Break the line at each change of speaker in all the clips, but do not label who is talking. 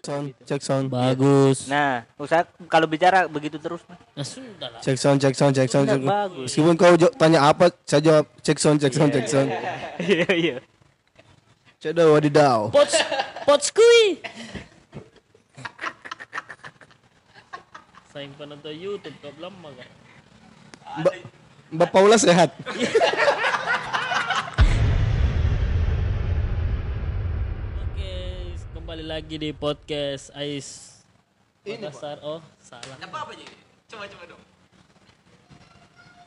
Sound, cek sound.
Bagus.
Nah, usah kalau bicara begitu terus.
Nah, sudah lah.
Cek sound, cek sound, cek sound.
Enggak,
cek-
bagus.
Meskipun kau tanya apa, saya jawab cek sound, cek sound, cek sound.
Iya, iya.
Cedo wadidaw.
Pots pots kui. Sayang penonton YouTube kau belum makan.
Mbak Mbak Paula sehat.
kembali lagi di podcast Ais Makassar. Oh, salah.
Apa apa jadi? Coba coba dong.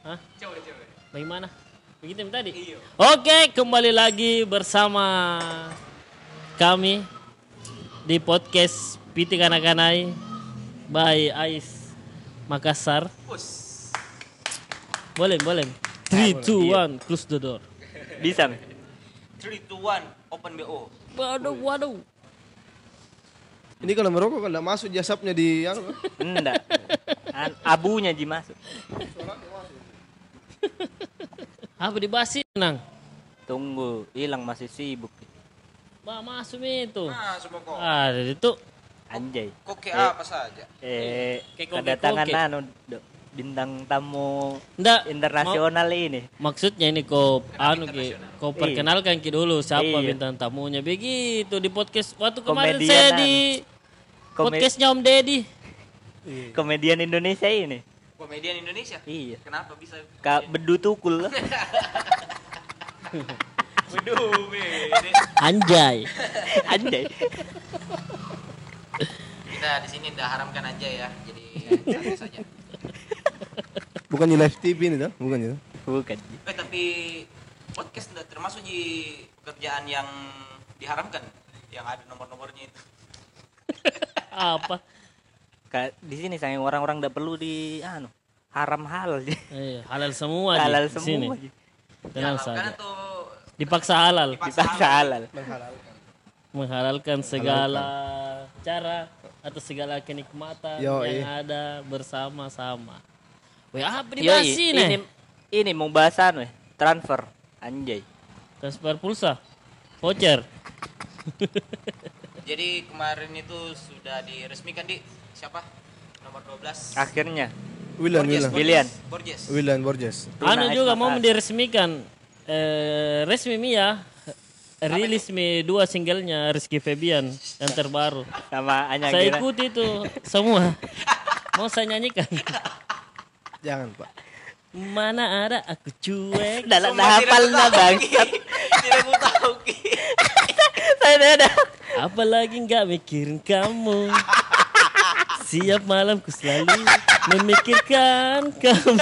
Hah?
Coba coba.
Bagaimana? Begitu yang tadi?
Iya.
Oke, kembali lagi bersama kami di podcast Piti Kanakanai by Ais Makassar.
Us.
Boleh, boleh. 3, 2, 1, close the door.
Bisa, Mi.
3 2 1 open BO.
Waduh, waduh.
Ini kalau merokok kalau nggak masuk jasapnya di anu,
Enggak. Abunya Ji masuk.
Apa dibahas sih, Nang?
Tunggu, hilang masih sibuk.
Bah, masuk itu.
Nah, semua kok.
Ah, itu
Anjay.
Koke apa saja.
Eh,
Kayak koke-koke.
kedatangan anu do- bintang tamu
Nggak,
internasional ini.
maksudnya ini kau anu ki, kau
Iya.
perkenalkan ki dulu siapa
Iya.
bintang tamunya begitu di podcast waktu kemarin
Komedian
saya
anu.
di
Kome-
podcastnya Om Deddy.
komedian Indonesia ini.
Komedian Indonesia.
Iya.
Kenapa bisa?
Kak Bedu Tukul.
Waduh, bede.
Anjay.
Anjay.
Kita di sini udah haramkan aja ya. Jadi santai saja.
bukannya live TV ini tuh, bukannya.
Bukan.
Eh tapi podcast termasuk di pekerjaan yang diharamkan yang ada nomor-nomornya itu.
Apa?
Di sini sayang orang-orang tidak perlu di anu haram halal
Eh, halal semua di
halal
sini.
semua Ji.
Tenang
Diharamkan
saja. Dipaksa halal,
dipaksa halal
menghalalkan segala cara atau segala kenikmatan
Yoi.
yang ada bersama-sama. Weh, apa dibahas
ini
ini?
ini mau bahasan weh transfer anjay
Transfer pulsa, voucher.
Jadi kemarin itu sudah diresmikan di siapa? Nomor 12.
akhirnya
William,
Borges,
William.
William.
Borges.
William Borges.
Anu juga mau diresmikan eh, resmi Mia rilis mi dua singlenya Rizky Febian yang terbaru.
sama Anya
saya ikuti itu semua. Mau saya nyanyikan.
Jangan, Pak.
Mana ada aku cuek.
dalam hafal na
tahu,
bang
Ki. Tidak ku tahu, Ki.
saya udah ada
Apalagi nggak mikirin kamu. Siap malam ku selalu memikirkan kamu.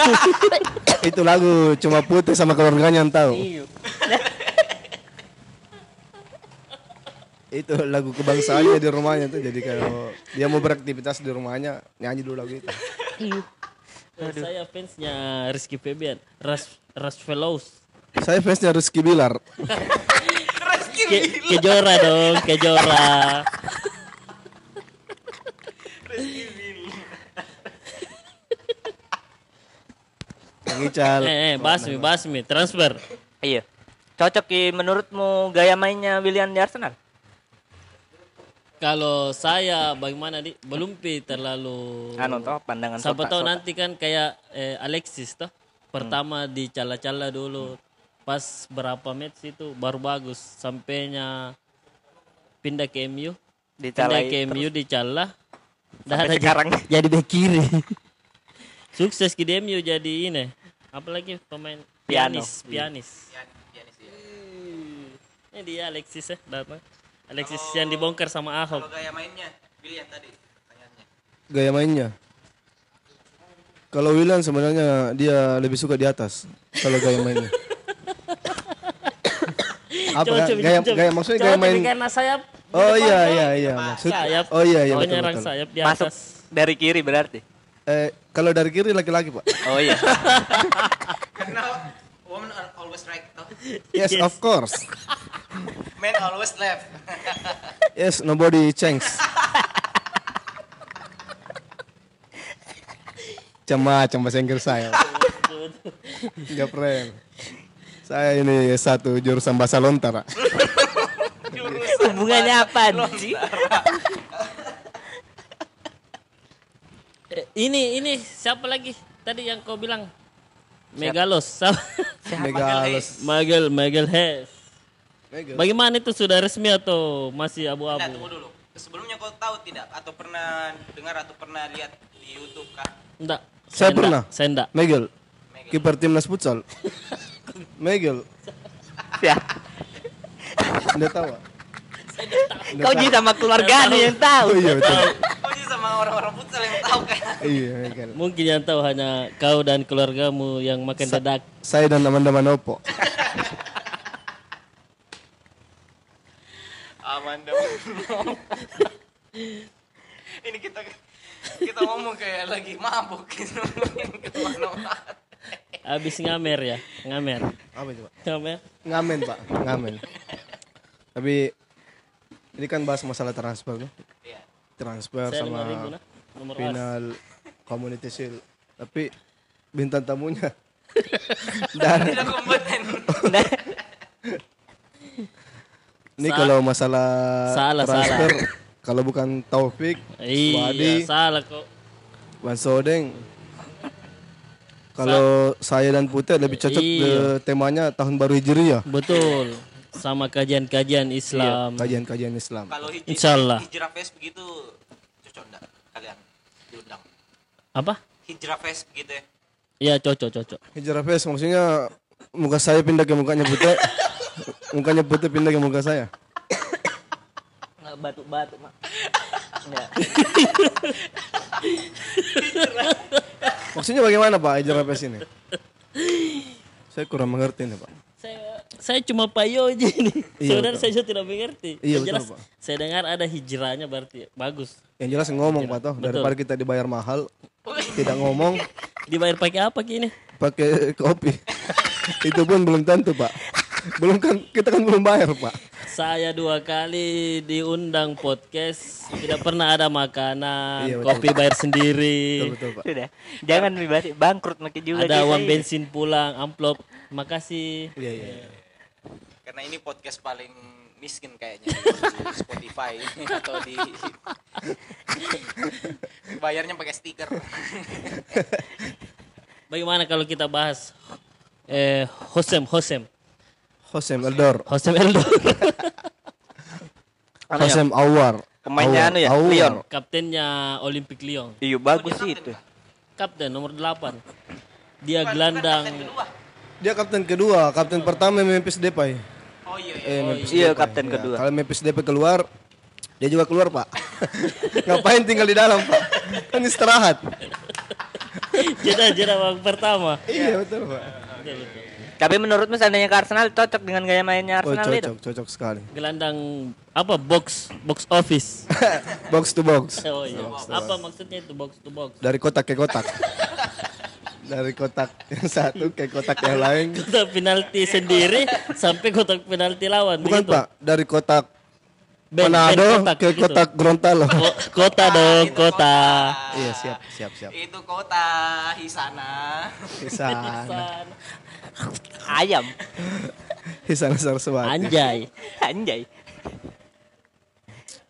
Itu lagu cuma putih sama keluarganya yang tahu.
Iya.
Itu lagu kebangsaannya di rumahnya tuh. Jadi kalau dia mau beraktivitas di rumahnya nyanyi dulu lagu itu.
Eh, saya fansnya Rizky Febian. Ras Ras Fellows.
Saya fansnya Rizky Bilar.
Ke, kejora dong, kejora.
Ical.
Eh, eh, basmi, basmi, transfer.
iya cocok Ki, menurutmu gaya mainnya William di Arsenal
Kalau saya bagaimana di belum pi terlalu
anu toh pandangan
Siapa tahu nanti kan kayak eh, Alexis toh. Pertama
Hmm.
dicala-cala dulu. Pas berapa match itu baru bagus sampainya pindah ke MU. Pindah
Dicalai
ke MU dicala. Dah ada
sekarang.
jadi bek kiri. Sukses di MU jadi ini. Apalagi pemain
Piano.
pianis, pianis.
Pian- pianis ya.
Ini dia Alexis ya, datang. Alexis yang dibongkar sama Ahok.
Kalau gaya mainnya, William tadi pertanyaannya.
Gaya mainnya. Kalau William sebenarnya dia lebih suka di atas. Kalau gaya mainnya. Apa
Coba, coba,
gaya,
coba.
gaya maksudnya
Coba
gaya main.
karena sayap
Oh iya iya iya maksud.
sayap.
Oh iya iya
Oh,
betul,
nyerang
betul.
sayap di
masuk
atas.
dari kiri berarti
Eh kalau dari kiri laki-laki pak.
oh iya
Karena woman are always right, toh.
Yes, of course.
Men always left.
Yes nobody change. Macam-macam bahasa Inggris saya. Enggak pernah. Saya ini satu jurusan bahasa lontar. Pak.
hubungannya apa sih
ini ini siapa lagi? Tadi yang kau bilang Megalos. Siapa?
Megalos.
Megel Megel Hes.
Megal.
Bagaimana itu sudah resmi atau masih abu-abu?
tunggu dulu. Sebelumnya kau tahu tidak atau pernah dengar atau pernah lihat di YouTube kah?
Enggak.
Saya pernah.
Saya enggak.
Megal.
Megal.
Kiper timnas futsal. Megal.
Ya.
Anda tahu? ah?
Kau ji sama keluarga nih yang
Oh
tahu.
iya betul.
Oh, ini sama orang-orang futsal yang tahu kan?
Iya.
Mungkin yang tahu hanya kau dan keluargamu yang makan dadak.
Saya dan Amanda Manopo.
Amanda. ini kita kita ngomong kayak lagi mabuk gitu.
Habis ngamer ya, ngamer.
Apa itu, Pak?
Ngamer.
Ngamen, Pak. Ngamen. Tapi ini kan bahas masalah transfer, no?
Iya.
Transfer
Saya
sama
5000 nah. Nomor as.
final community shield. Tapi bintang tamunya
kompeten.
ini
Sa-
kalau masalah
Salah,
transfer kalau bukan Taufik, Wadi,
Iya, salah kok.
Wan Sodeng. Kalau saya dan Putih lebih cocok
Iya.
ke temanya tahun baru Hijriah.
Betul. Sama kajian-kajian Islam.
Kajian-kajian Islam.
Kalau hij-
Insya Allah.
hijrah fest begitu cocok enggak kalian diundang?
Apa?
Hijrah fest begitu ya?
Iya, cocok, cocok.
Hijrah face maksudnya muka saya pindah ke mukanya Putih. mukanya Putih pindah ke muka saya.
Batuk-batuk, Mak. Ya.
Maksudnya bagaimana Pak hijrah face ini? Saya kurang mengerti nih Pak.
Saya saya cuma payo aja nih.
Iya,
Sebenarnya
betul.
saya juga tidak mengerti.
Iya,
Yang
betul,
jelas
Pak.
saya dengar ada hijrahnya berarti bagus.
Yang jelas ngomong Pak toh daripada kita dibayar mahal tidak ngomong
Dibayar pakai apa kini?
pakai kopi. Itu pun belum tentu Pak. Belum kan kita kan belum bayar Pak.
Saya dua kali diundang podcast, tidak pernah ada makanan,
Iya, betul.
kopi bayar sendiri.
Betul betul Pak.
Sudah. Jangan dibahas bangkrut makin juga.
Ada uang
saya.
bensin pulang, amplop. Makasih.
Iya iya.
Karena ini podcast paling miskin kayaknya di Spotify atau di bayarnya pakai stiker.
Bagaimana kalau kita bahas eh Hosem, Hosem,
Hosem Eldor.
Hosem Eldor,
ya,
Hosem Awar.
Pemainnya anu ya,
Awar.
Leon.
kaptennya Olympic Lyon,
Iya bagus sih itu.
kapten nomor 8. Dia gelandang
Kedua.
Dia kapten kedua, kapten pertama Memphis Depay.
Oh iya iya.
Eh, Memphis
Iya,
Depay.
kapten
Ya,
kedua.
Kalau Memphis Depay keluar, dia juga keluar, Pak. Ngapain tinggal di dalam, Pak? Kan istirahat.
jeda-jeda babak pertama.
iya, betul, Pak.
Betul, betul.
Tapi menurutmu seandainya ke Arsenal cocok dengan gaya mainnya
Oh,
Arsenal itu?
cocok, cocok sekali.
Gelandang apa box box office.
box to box.
Oh iya. Apa maksudnya itu box to box?
Dari kotak ke kotak. Dari kotak yang satu ke kotak yang lain.
Kotak penalti sendiri sampai kotak penalti lawan
Bukan,
begitu.
Pak. Dari kotak
Ben- ben
Manado
kotak
ke
gitu.
kotak Gorontalo.
Ko- kota dong,
itu
kota.
Iya, siap, siap, siap.
Itu kota Hisana.
Hisana.
Ayam.
Hisana Saraswati.
Anjay.
Anjay.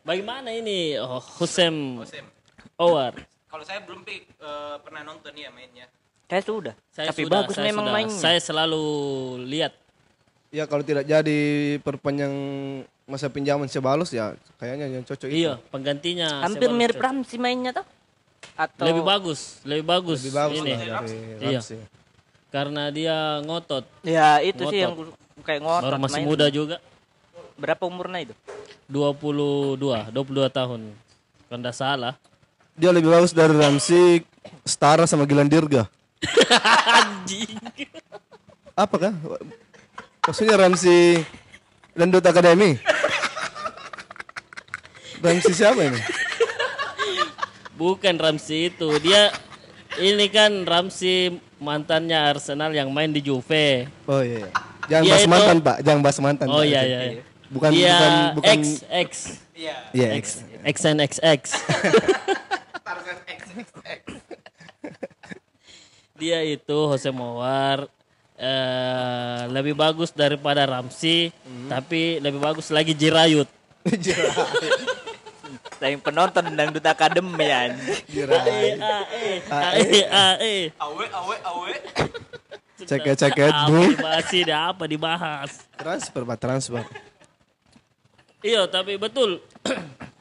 Bagaimana ini oh, Husem
Sem.
Owar?
Kalau saya belum Pi, eh, pernah nonton ya mainnya.
Saya sudah.
Saya
Tapi
sudah,
bagus
saya
memang
sudah.
mainnya.
Saya selalu lihat.
Ya kalau tidak jadi perpanjang masa pinjaman Sebalos ya kayaknya yang cocok itu.
Iya, penggantinya
Hampir
Sebalos
mirip
Church.
Ramsey mainnya tuh. Atau
Lebih bagus, lebih bagus.
Lebih bagus
ini.
lah dari
Iya.
Ramsey.
Karena dia ngotot,
Ya itu sih
Ngotot.
yang ku- kayak ngotot
baru masih
main.
muda juga.
Berapa umurnya itu?
22, 22 tahun. Kalau enggak salah.
Dia lebih bagus dari Ramsey, setara sama Gilan Dirga.
Anjing.
Apa kah? Maksudnya Ramsey dan Dot Academy? Ramsey siapa ini?
Bukan Ramsey itu. Dia ini kan Ramsey mantannya Arsenal yang main di Juve.
Oh iya. iya. Jangan
Dia
bahas
itu-
mantan pak, jangan bahas mantan.
Oh
Pak.
iya iya. iya.
Bukan
dia
bukan bukan.
X X
Iya.
Iya
X
X.
X and XX.
Tarzan X X X.
dia itu Jose Mowar eh, lebih bagus daripada Ramsey,
Hmm.
tapi lebih bagus lagi Jirayut.
Saing penonton dangdut akademi anjing.
AE, AE, AE, AE.
Awe, awe, awe.
Ceket-ceket,
Apa
bu.
dibahas ini? Apa dibahas?
Transfer, Pak, transfer.
Iya, tapi betul.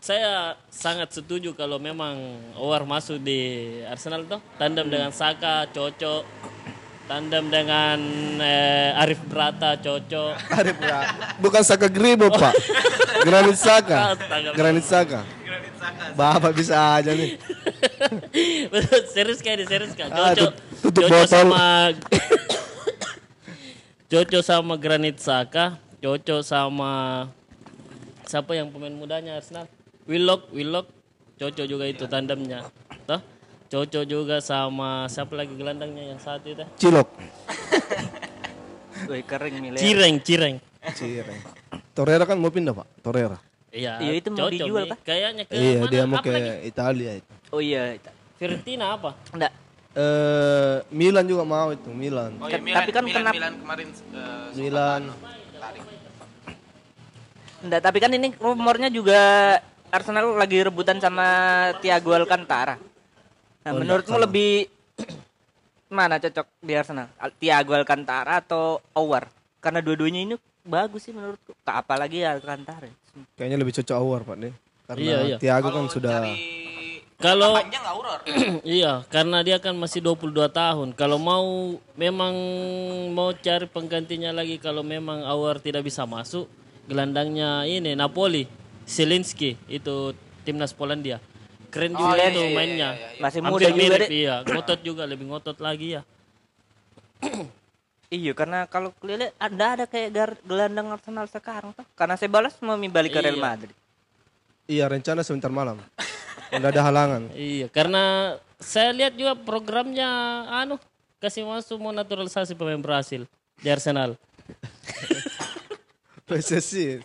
Saya sangat setuju kalau memang Owar masuk di Arsenal tuh. Tandem dengan Saka cocok. Tandem dengan eh, Arif Brata cocok.
Arif ya. Bukan Saka Gribo, Pak. Granit Saka. Granit Saka.
Granit Saka.
Bapak bisa aja nih.
Betul, serius kayak serius kan.
Ah,
Cocok,
tut- tutup
cocok
botol.
sama cocok sama Granit Saka, cocok sama siapa yang pemain mudanya Arsenal? Willock, Willock, cocok juga itu tandemnya. Toh? Cocok juga sama siapa lagi gelandangnya yang satu itu?
Cilok.
Woi kering milih.
Cireng, Cireng.
Cireng. Torreira kan mau pindah, Pak. Torreira.
Iya,
Iya, itu mau dijual. Pak.
Kayaknya ke
Iya,
mana?
dia mau
Apa
ke
lagi?
Italia itu.
Oh iya.
Fiorentina apa?
Enggak.
Eh, Milan juga mau itu, Milan.
Oh iya, Milan,
tapi kan
Milan,
kenapa-
Milan kemarin eh,
Milan.
tarik.
Enggak, tapi kan ini rumornya juga Arsenal lagi rebutan sama Thiago Alcantara. Nah, menurutmu lebih mana cocok di Arsenal? Al- Thiago Alcantara atau Owar? Karena dua-duanya ini bagus sih menurutku. Tak apalagi Alcantara.
Kayaknya lebih cocok Awar, Pak nih. Karena
Iya, iya.
Thiago kan
Kalau
sudah
cari
Kalau-
panjang Auror.
iya, karena dia kan masih 22 tahun. Kalau mau memang mau cari penggantinya lagi kalau memang Awar tidak bisa masuk, gelandangnya ini Napoli, Selinski itu timnas Polandia. Keren juga
iya,
itu
iya, iya,
mainnya.
iya, iya.
Masih
Hampir
muda juga
mirip,
deh.
iya. Ngotot juga, lebih ngotot lagi ya.
Iya, karena kalau lihat ada ada kayak gar- gelandang Arsenal sekarang tuh. Karena Sebalas mau balik ke Real
Iya.
Madrid.
iya rencana sebentar malam. Udah ada halangan.
Iya, karena saya lihat juga programnya anu kasih masuk mau naturalisasi pemain Brasil di Arsenal.
PSSI.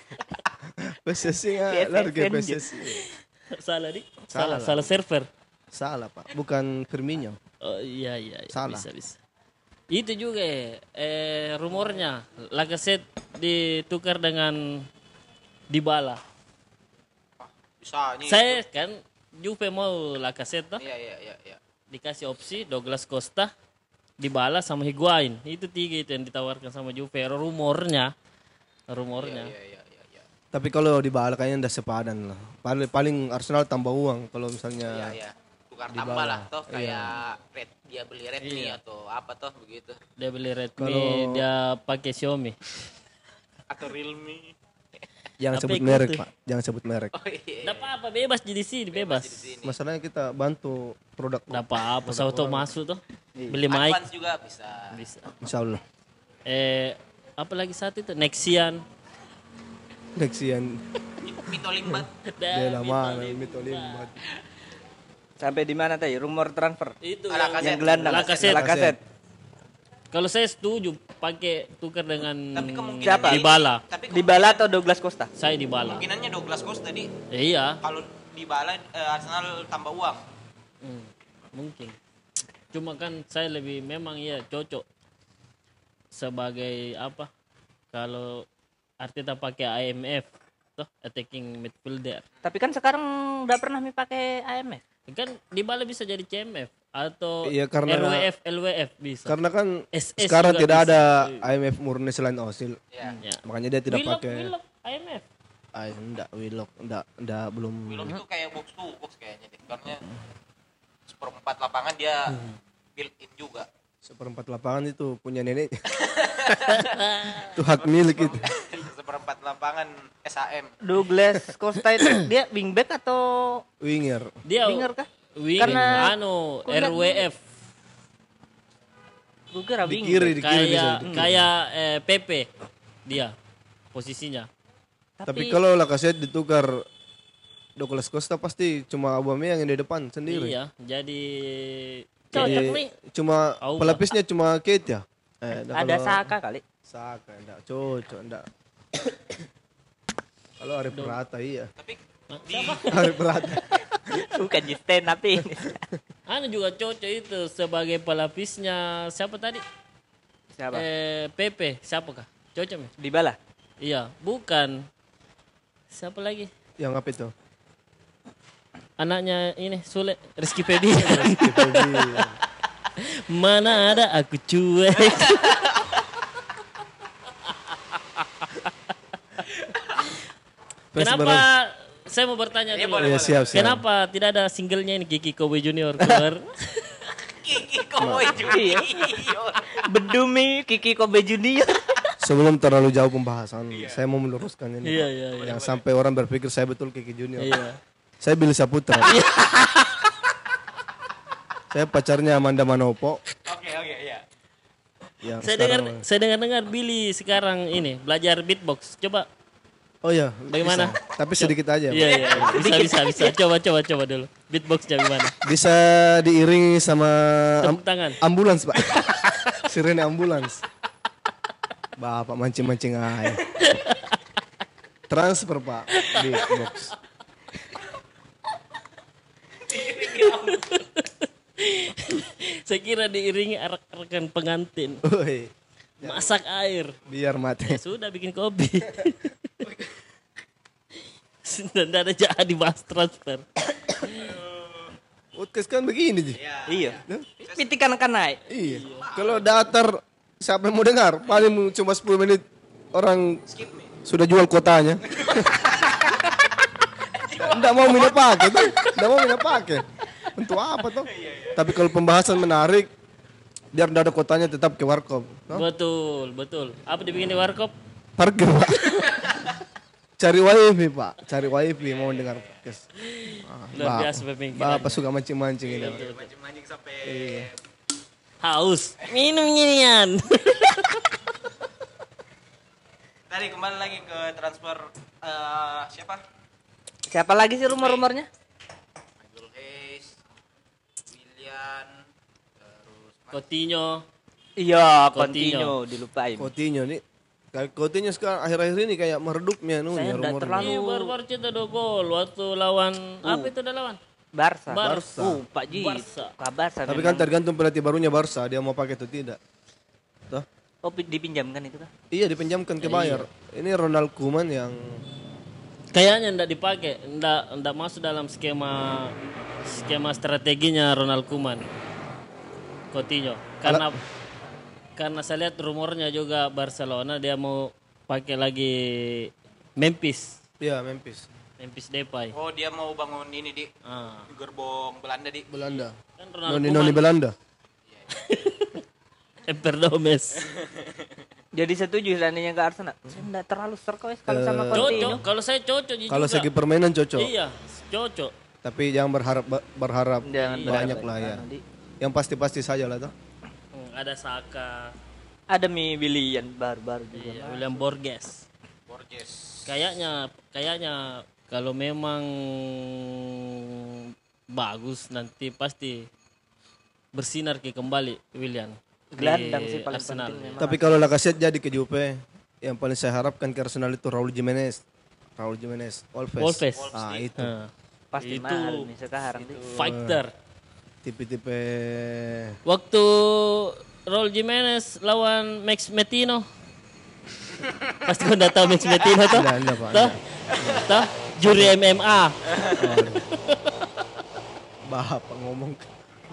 PSSI
aja.
PSSI.
Salah di?
Salah
Salah,
lah.
salah server.
Salah, Pak. Bukan Firmino.
Oh iya iya, iya.
Salah.
bisa bisa. Itu juga eh, eh rumornya Lacazette ditukar dengan Dybala.
Bisa nih.
Saya kan Juve mau Lacazette toh,
Iya, iya, iya, iya.
dikasih opsi Douglas Costa, Dybala sama Higuain. Itu tiga itu yang ditawarkan sama Juve. Rumornya rumornya.
Iya, iya, iya.
Tapi kalau di Bala kayaknya udah sepadan lah. Paling, paling Arsenal tambah uang kalau
Iya,
misalnya
iya. Tukar tambah lah toh kayak red dia beli Redmi atau apa toh begitu.
Dia beli Redmi,
Kalau-
dia pakai Xiaomi.
Atau Realme.
jangan sebut merek,
gitu?
Pak. Jangan sebut merek.
Oh iya.
Enggak apa-apa, bebas di sini, bebas.
Masalahnya kita bantu produk
Enggak apa-apa, saya tuh masuk tuh. Beli mic
Advance juga bisa.
bisa.
Insya Allah.
Eh, apa lagi satu itu? Nexian.
Nexian.
Pito limbat.
Dia lama, Mito Limbat.
Sampai di mana tadi? Rumor transfer.
Itu
Ala
yang,
gelandang.
Lacazette. kalau saya setuju pakai tukar dengan
Tapi kemungkinan
Siapa?
Dybala.
Tapi
Dybala atau Douglas Costa?
Saya Dybala.
kemungkinannya Douglas Costa tadi
Eh, iya,
kalau di bala Arsenal tambah uang.
Hmm, mungkin. Cuma kan saya lebih memang iya cocok sebagai apa? Kalau Arteta pakai IMF, toh attacking midfielder.
Tapi kan sekarang udah pernah mi pakai AMF.
Kan Dybala bisa jadi CMF atau
Iya, karena-
RWF LWF bisa.
Karena kan
SS
sekarang tidak
bisa.
ada IMF murni selain Osil.
Ya.
Ya.
Makanya dia tidak
Willock,
pakai.
Willock, IMF.
Ah, enggak, Willock. Enggak, enggak, belum.
Willock itu kayak box to box kayaknya deh. Karena seperempat lapangan dia built in juga.
Seperempat lapangan itu punya nenek. itu hak milik itu.
seperempat lapangan SHM.
Douglas Costa itu dia wingback atau
Winger.
Dia
winger kah?
Wing,
Karena-
anu RWF
Gue kira
Di
wingback.
kiri, di kiri
kayak kayak eh, PP dia posisinya.
Tapi kalau Lacazette ditukar Douglas Costa pasti cuma Aubameyang yang di depan sendiri.
Iya, jadi
Cocok
Jadi,
nih.
cuma
Auba.
pelapisnya cuma Kate ya. Eh, nah
Ada
kalau-
Saka kali.
Saka enggak cocok enggak. Kalau Arif Berata iya.
Tapi di
Arif Berata.
Bukan di stand tapi
anu juga cocok itu sebagai pelapisnya siapa tadi?
siapa?
Eh, PP, siapa kah? Cocok mi?
Dybala.
Iya, bukan. Siapa lagi?
Yang apa itu?
anaknya ini Sule Rizky Febian. Mana ada aku cuek. Kenapa saya mau bertanya dulu.
Iya siap siap.
Kenapa tidak ada singlenya ini Kiki Kobe Junior keluar?
Kiki Koboy
Iya.
Junior.
Bedumi Kiki Kobe Junior.
Sebelum terlalu jauh pembahasan, saya mau meluruskan ini.
Iya, iya, iya.
Yang sampai orang berpikir saya betul Kiki Junior.
Iya.
Saya Billy Saputra. saya pacarnya Amanda Manopo.
Oke oke ya.
Yang
Saya dengar saya dengar dengar Billy sekarang ini belajar beatbox. Coba
Oh iya.
Bagaimana?
bisa. Tapi sedikit aja.
Iya iya bisa bisa bisa. Coba coba coba dulu. Beatboxnya gimana?
Bisa diiringi sama am-
Tepuk tangan.
ambulans, Pak. Sirene ambulans. Bapak mancing-mancing aja. Transfer, Pak. Di box.
Saya kira diiringi arak-arakan pengantin. Masak air.
biar mati.
Sudah bikin kopi. Tidak ada jadi bahas transfer.
Podcast kan begini, Ji.
Iya. Pitikan akan naik.
Iya. Kalau datar siapa yang mau dengar? Paling cuma 10 menit orang sudah jual kuotanya. Enggak mau minta pakai tuh. Enggak mau minta pakai. Untuk apa tuh? Tapi kalau pembahasan menarik biar enggak ada kuotanya tetap ke warkop. No?
Betul, betul. Apa dibikin di warkop?
Parkir, Pak. Cari wifi, Pak. Cari wifi mau dengar podcast. Ah,
Luar biasa pemikiran.
Bapak suka mancing-mancing ini.
Mancing-mancing sampai
Haus. Minum ginian.
tadi kembali lagi ke transfer eh, siapa?
Siapa lagi sih rumor-rumornya?
Michael Hayes, William, terus
Coutinho.
Iya,
Coutinho.
Coutinho dilupain.
Coutinho nih. Kayak Coutinho sekarang akhir-akhir ini kayak meredupnya nih
Saya enggak
rumornya.
terlalu
Iya, baru-baru cetak dua gol waktu lawan apa itu udah lawan?
Barca.
Barca.
Uh, Pak Ji.
Barca.
Barca.
Tapi
memang.
kan tergantung pelatih barunya Barca, dia mau pakai atau tidak. Tuh.
Oh, pi- dipinjamkan itu kan?
Iya dipinjamkan ke Bayar. Ini Ronald Koeman yang
Kayaknya ndak dipakai, ndak ndak masuk dalam skema skema strateginya Ronald Koeman. Coutinho. Karena karena saya lihat rumornya juga Barcelona dia mau pakai lagi Memphis.
ya Memphis,
Memphis Depay.
oh dia mau bangun ini di
Ah.
gerbong Belanda di
Belanda.
Kan Ronald
Noni Noni Belanda.
Emper Domes.
Jadi setuju seandainya ke Arsenal. Saya enggak terlalu serko kalau sama
Cocok.
Coutinho.
Kalau saya cocok juga.
Kalau segi permainan cocok.
Iya, cocok.
Tapi jangan berharap berharap
Jangan
banyak
berharap.
lah ya.
Nanti
Yang pasti-pasti saja lah tuh.
Ada Saka,
Ada Mi William baru-baru juga.
iya, William Borges.
Borges.
Kayaknya kayaknya kalau memang bagus nanti pasti bersinar ke kembali William.
Gelandang sih paling
Arsenal.
penting memang.
Tapi kalau Lacazette jadi ke Juve, yang paling saya harapkan ke Arsenal itu Raul Jimenez. Raul Jimenez, Wolves.
Wolves.
Ah, itu.
Nah,
Pasti
itu
mahal nih sekarang. nih.
fighter.
Tipe-tipe
Waktu Raul Jimenez lawan Max Metino. Pasti kau tahu Max Metino tuh?
Enggak, enggak, Pak.
Tuh? Tuh? Juri MMA.
Bapak ngomong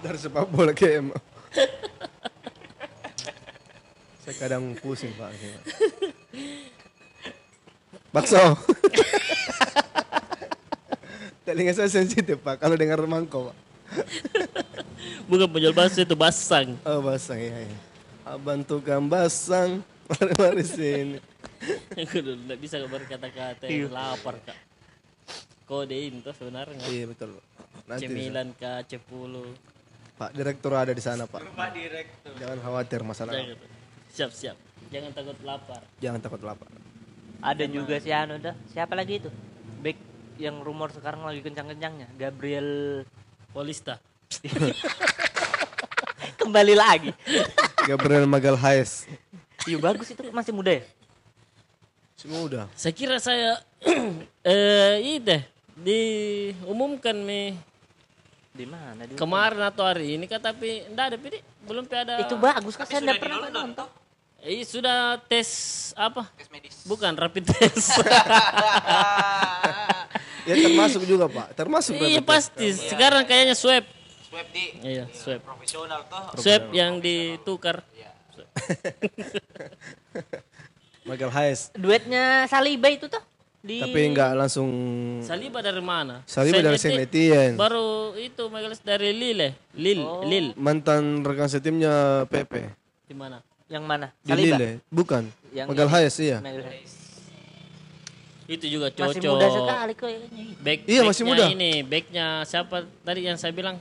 dari sepak bola ke MU. Saya kadang pusing Pak. Bakso. Telinga saya sensitif Pak kalau dengar mangkok Pak.
Bukan penjual bakso itu basang.
Oh basang ya. ya. Abang tukang basang. Mari-mari sini.
Aku udah nggak bisa berkata-kata, lapar kak. Kode itu sebenarnya.
Iya betul. Nanti
C9 kak, C10.
Pak direktur ada di sana Pak.
Pak Direktur.
Jangan khawatir masalah.
Jangan. Siap-siap. Jangan takut lapar.
Jangan takut lapar.
Ada juga si Anu dah. Siapa lagi itu? Back yang rumor sekarang lagi kencang-kencangnya. Gabriel
Polista.
kembali lagi.
Gabriel Magalhaes.
Iya bagus itu masih muda ya.
Semua udah.
Saya kira saya eh ini deh diumumkan nih
Di mana? Di
kemarin atau hari ini kan tapi enggak ada pidi belum ada
Itu bagus kan saya enggak pernah nonton.
eh, sudah tes apa
Tes medis.
bukan rapid test
Ya termasuk juga pak, termasuk.
Iya pasti. Sekarang kayaknya swab.
Swab di
Iya, swab.
profesional toh.
Swab yang ditukar.
Michael Hayes.
Duetnya Saliba itu tuh di
Tapi enggak langsung
Saliba dari mana?
Saliba dari Saint Etienne.
Baru itu Michael dari Lille. Lille, Lille.
mantan rekan setimnya Pepe
Di mana?
yang mana?
di
Saliba.
Lille, bukan.
Yang
Michael. Hayes iya.
Itu juga
Masih
cocok.
muda sekali kayaknya.
Back,
Iya, masih muda.
Ini backnya siapa tadi yang saya bilang?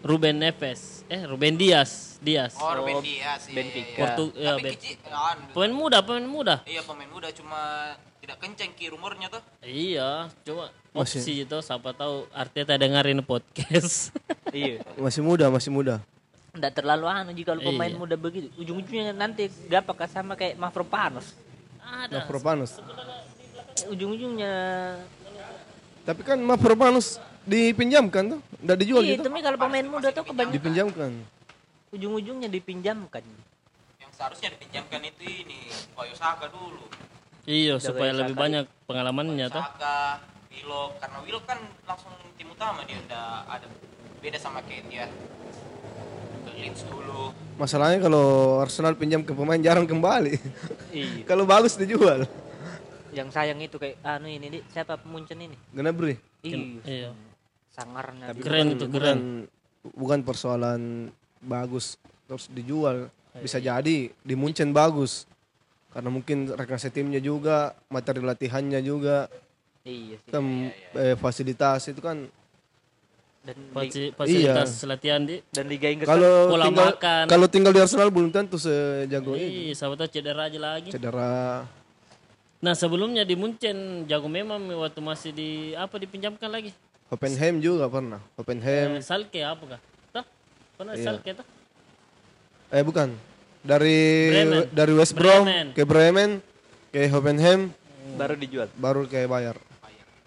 Ruben Neves. Eh, Ruben Dias. Dias.
Oh, Ruben Dias. Iya,
Benfica.
iya, iya.
Portu ya,
Tapi
Ben-
kecil,
Pemain muda, pemain muda.
Iya pemain muda cuma tidak kenceng ki rumornya tuh.
Iya, coba
Masih-
opsi itu siapa tahu Arteta dengerin podcast.
iya.
Masih muda, masih muda.
Enggak terlalu anu jika kalau pemain
Iya.
muda begitu. Ujung-ujungnya nanti gak apakah sama kayak Mavropanos.
Ada.
Mavropanos.
Ujung-ujungnya
Tapi kan Mavropanos dipinjamkan tuh, enggak dijual
iya,
gitu.
tapi kalau pemain muda tuh kebanyakan
Dipinjamkan.
ujung-ujungnya dipinjamkan.
Yang seharusnya dipinjamkan itu ini Koyo Saka dulu.
Iya, supaya
Saka
lebih banyak pengalamannya toh.
Saka, Willock karena Willock kan langsung tim utama dia udah ada beda sama kayak dia ke Leeds dulu.
Masalahnya kalau Arsenal pinjam ke pemain jarang kembali.
Iya.
kalau bagus dijual.
Yang sayang itu kayak anu ini di siapa Munchen ini?
Gnabry.
Iya.
Iya.
Sangarnya.
Tapi.
Keren
bukan-
itu,
bukan,
keren.
Bukan persoalan bagus terus dijual. Bisa jadi di Munchen bagus. Karena mungkin rekan setimnya juga, materi latihannya juga,
Iya sih.
kan eh, fasilitas itu kan
Dan
Faci- Fasilitas
Iya.
latihan di
dan Liga Inggris
kalau
Pola
tinggal
makan.
kalau tinggal di Arsenal belum tentu sejago ini.
Iya, cedera aja lagi.
Cedera.
Nah, sebelumnya di Munchen jago memang waktu masih di apa dipinjamkan lagi?
Hoffenheim juga pernah. Hoffenheim.
Eh, Salke apa kah? Toh? Pernah
Iya.
Salke toh?
Eh bukan. Dari
Bremen.
dari West Brom
Bremen.
ke Bremen ke Hoffenheim
baru dijual.
baru ke Bayar.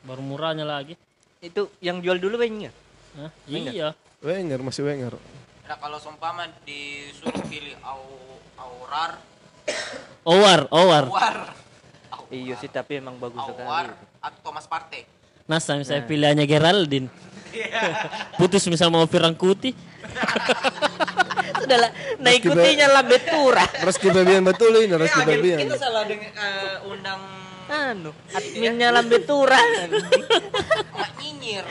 Baru murahnya lagi.
Itu yang jual dulu Wenger.
Hah? Iya.
Wenger masih Wenger.
Nah kalau seumpama disuruh pilih au Aurar,
Owar, Owar.
Awar,
Iya sih tapi emang bagus sekali.
Awar atau Thomas Partey.
Nah, saya saya pilih hanya Geraldine. Putus misal mau Firangkuti.
Sudah lah, nah ikutinya lah Betura.
Reski Fabian betul ini Reski Fabian.
Kita salah dengan eh, undang
Anu, adminnya lah Betura.
Mak Nyinyir.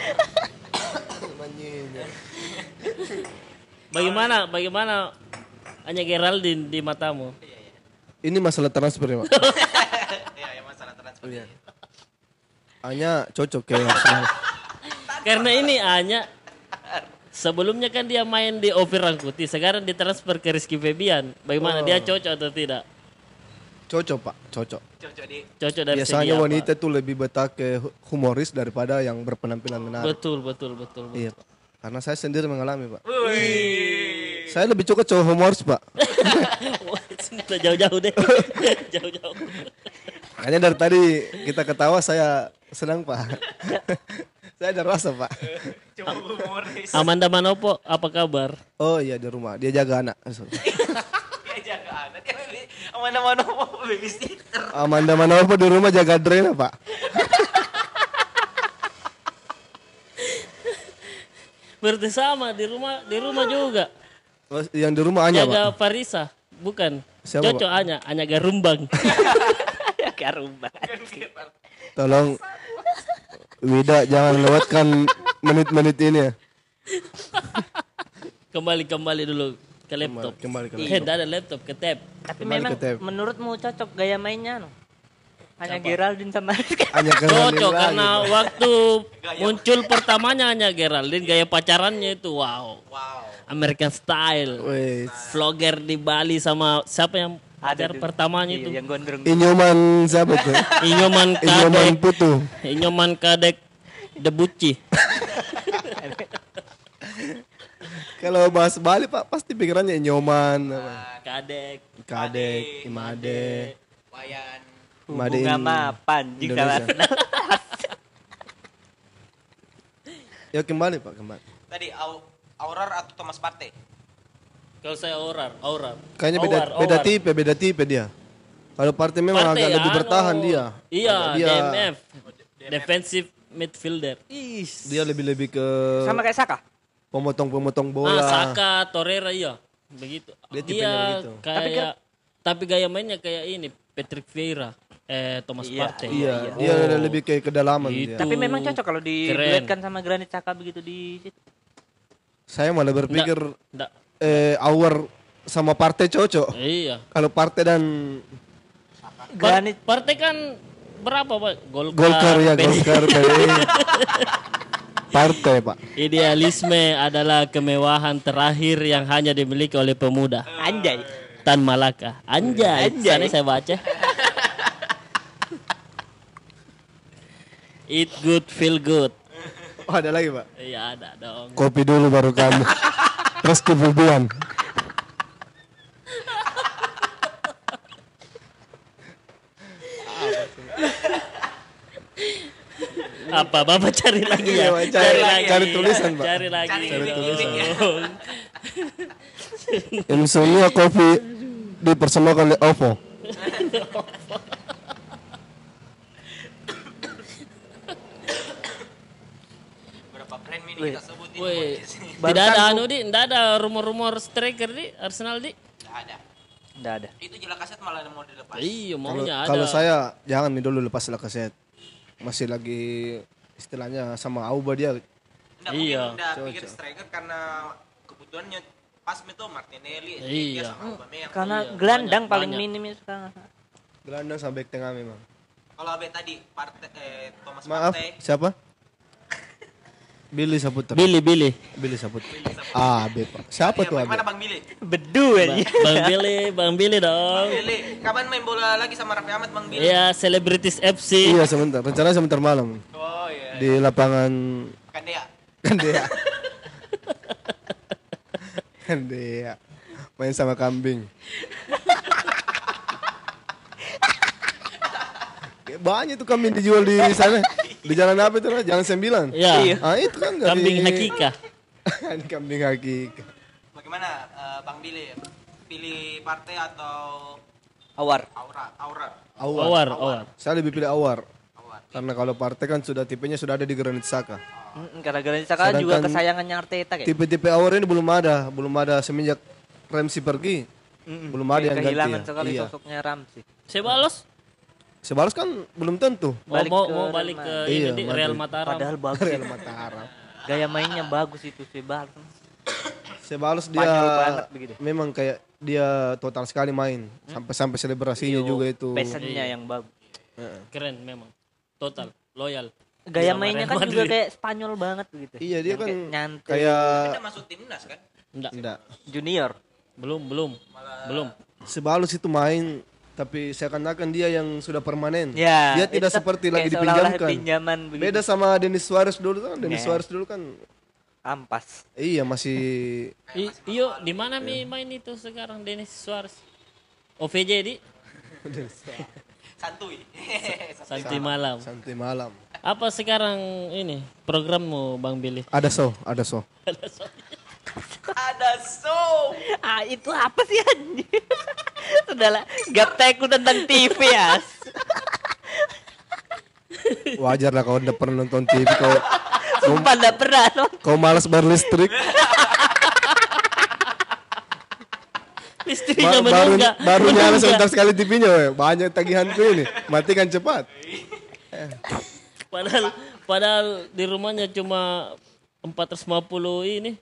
Bagaimana bagaimana hanya Geraldine di matamu?
Ini masalah transfer ya, Pak.
ya, ya masalah transfer.
Hanya cocok ke Arsenal.
Karena ini hanya sebelumnya kan dia main di Ovi Rangkuti, sekarang ditransfer ke Rizky Febian. Bagaimana dia cocok atau tidak?
Cocok, Pak. Cocok.
Cocok di
Cocok dari segi
Biasanya
apa?
wanita tuh lebih betah ke hu- humoris daripada yang berpenampilan menarik.
Betul, betul, betul. betul.
Iya, Pak. Karena saya sendiri mengalami, Pak. Saya lebih cocok cowok humoris, Pak.
Jauh-jauh deh. jauh-jauh.
Makanya dari tadi kita ketawa saya senang, Pak. saya ada rasa, Pak.
Amanda Manopo, apa kabar?
Oh iya di rumah, dia jaga anak.
Dia jaga anak. Dia baby. Mana-mana mau babysitter.
Amanda Manopo di rumah jaga Drena, Pak.
Berarti sama di rumah di rumah juga.
Yang di rumah Anya,
Jaga
Pak.
Farisa, bukan.
Siapa,
Cocok hanya, hanya Garumbang.
Karumba.
Tolong Wida jangan lewatkan menit-menit ini ya.
kembali kembali dulu ke laptop.
Kembali ke
Eh, ada laptop ke tab.
Tapi
Kembali
memang
ke tab.
menurutmu cocok gaya mainnya no? Hanya Geraldine sama
Hanya
Cocok karena
Pak.
waktu muncul pertamanya hanya Geraldine gaya pacarannya itu wow.
Wow.
American style. Vlogger di Bali sama siapa yang pacar
tuh.
pertamanya
Iya,
itu?
yang gondrong.
Inyoman siapa tuh?
Inyoman
Inyoman
Kadek.
Putu.
Inyoman Kadek Debuci.
Kalau bahas Bali Pak pasti pikirannya Inyoman, apa?
Kadek.
Kadek, Imade,
Wayan.
Imade
Bunga mapan jika
Indonesia. Ya kembali Pak, kembali.
Tadi au Aurar atau Thomas Partey.
Kalau saya Aurar, Aurar.
Kayaknya beda
Aurar,
beda
Aurar.
tipe, beda tipe dia. Kalau partai memang
Partai,
agak lebih
anu,
bertahan dia.
Iya,
dia
DMF. Defensive midfielder. Is.
Dia lebih-lebih ke
Sama kayak Saka.
pemotong-pemotong
Ah,
bola.
Saka, Torreira iya. Begitu.
Dia
Dia,
begitu.
kayak tapi, gaya mainnya kayak ini Patrick Vieira, eh Thomas
Iya.
Partey.
Iya, dia lebih kayak kedalaman
Gitu.
dia.
Tapi memang cocok kalau diduetkan sama Granit Saka begitu di situ.
Saya malah berpikir
Nggak.
Eh Awar sama Partey cocok.
Iya.
Kalau Partey dan
Par
Granit
Partey kan berapa, Pak? Golkar.
Golkar ya. Golkar. Partey, Pak.
Idealisme adalah kemewahan terakhir yang hanya dimiliki oleh pemuda.
anjay.
Tan Malaka. Anjay.
Anjay.
Sana saya baca. Eat good, feel good.
Oh, ada lagi, Pak.
Iya ada dong.
Kopi dulu baru kamu. Terus kebubuan.
Apa Bapak cari lagi ya?
Iya, Pak, cari- cari tulisan, Pak.
Cari lagi.
Cari tulisan.
dong.
Insomnia kopi dipersembahkan oleh Oppo.
Berapa brand ini kita sebutin Sini.
tidak ada anu di, tidak ada rumor-rumor striker di Arsenal di.
Nggak ada.
Enggak ada.
Itu jelas kaset malah mau dilepas.
Iya,
Kalau
maunya ada.
kalau saya jangan nih dulu lepas Lacazette. Masih lagi istilahnya sama Auba dia.
Nggak
Iya.
mungkin udah pikir striker karena kebutuhannya pas itu Martinelli,
Iya.
sama Aubameyang.
Karena
Iya,
gelandang
banyak,
paling
banyak.
minim sekarang.
Gelandang sampai tengah memang.
Kalau Abe tadi Partey eh, Thomas
Maaf,
Partey
siapa? Billy Saputra.
Billy, Billy.
Billy Saputra. Ah, B, Pak. Siapa
Iya,
tuh?
Mana Bang Billy?
Bedu aja.
Bang Billy, Bang Billy dong.
Billy, kapan main bola lagi sama Raffi Ahmad Bang Billy?
Iya, Celebrities FC.
Iya, sebentar. Rencananya sebentar malam
Oh iya.
di lapangan
Kan dia.
Kandea. Kandea. Main sama kambing. Banyak tuh kambing dijual di sana. Di jalan apa itu? lah? Jalan sembilan.
Iya.
Ah itu kan dari-
Kambing hakika.
kambing hakika.
Bagaimana eh, Bang Billy? Pilih Partey atau
Awar.
Aura? Aura.
Awar.
Awar, awar.
Saya lebih pilih Awar.
Awar.
Karena kalau partai kan sudah tipenya sudah ada di Granit Saka.
Karena Granit Saka juga kesayangannya Arteta kayak.
Tipe-tipe Awar ini belum ada, belum ada semenjak Ramsey pergi.
Mm-mm.
Belum ada yang
kehilangan
ganti. ya.
sekali
Iya.
sosoknya Ramsey.
Sebalos
Sebalos kan belum tentu.
mau
Balik
mau,
ke
mau
Real
balik ke ini
Iya,
di
Madrid.
Real Mataram.
Padahal bagus.
Real. Mataram.
Gaya mainnya bagus itu Sebal.
Sebalos dia
banget begitu.
memang kayak dia total sekali main sampai sampai selebrasinya juga itu.
Pesennya yang bagus.
Keren memang. Total, loyal.
Gaya
Sama
mainnya kan juga
Madrid.
kayak Spanyol banget begitu.
Iya dia
Yang
kan
kayak nyantai.
kayak
Kita masuk timnas kan?
Enggak,
enggak.
junior.
belum, belum. Belum.
Sebalos itu main tapi seakan-akan dia yang sudah permanen.
Ya,
dia tidak seperti lagi dipinjamkan.
pinjaman begitu.
Beda sama Denis Suarez dulu kan. Denis
Nah.
Suarez dulu kan
Ampas.
iya masih
I, iyo, di mana mi main itu sekarang Dennis Suarez? OVJ di
Santuy.
Santi Malam.
santai malam.
Apa sekarang ini programmu Bang Billy?
Ada so, ada so.
Ada so.
Ah itu apa sih anjir? Sudahlah, gaptekku tentang TV ya.
Wajar lah kalau udah pernah nonton TV kau
Sumpah enggak pernah.
kau malas bayar listrik.
Istrinya
Ba- baru baru nyala sebentar sekali TV-nya, weh. banyak tagihanku ini. Matikan cepat.
Padahal padahal di rumahnya cuma 450 ini.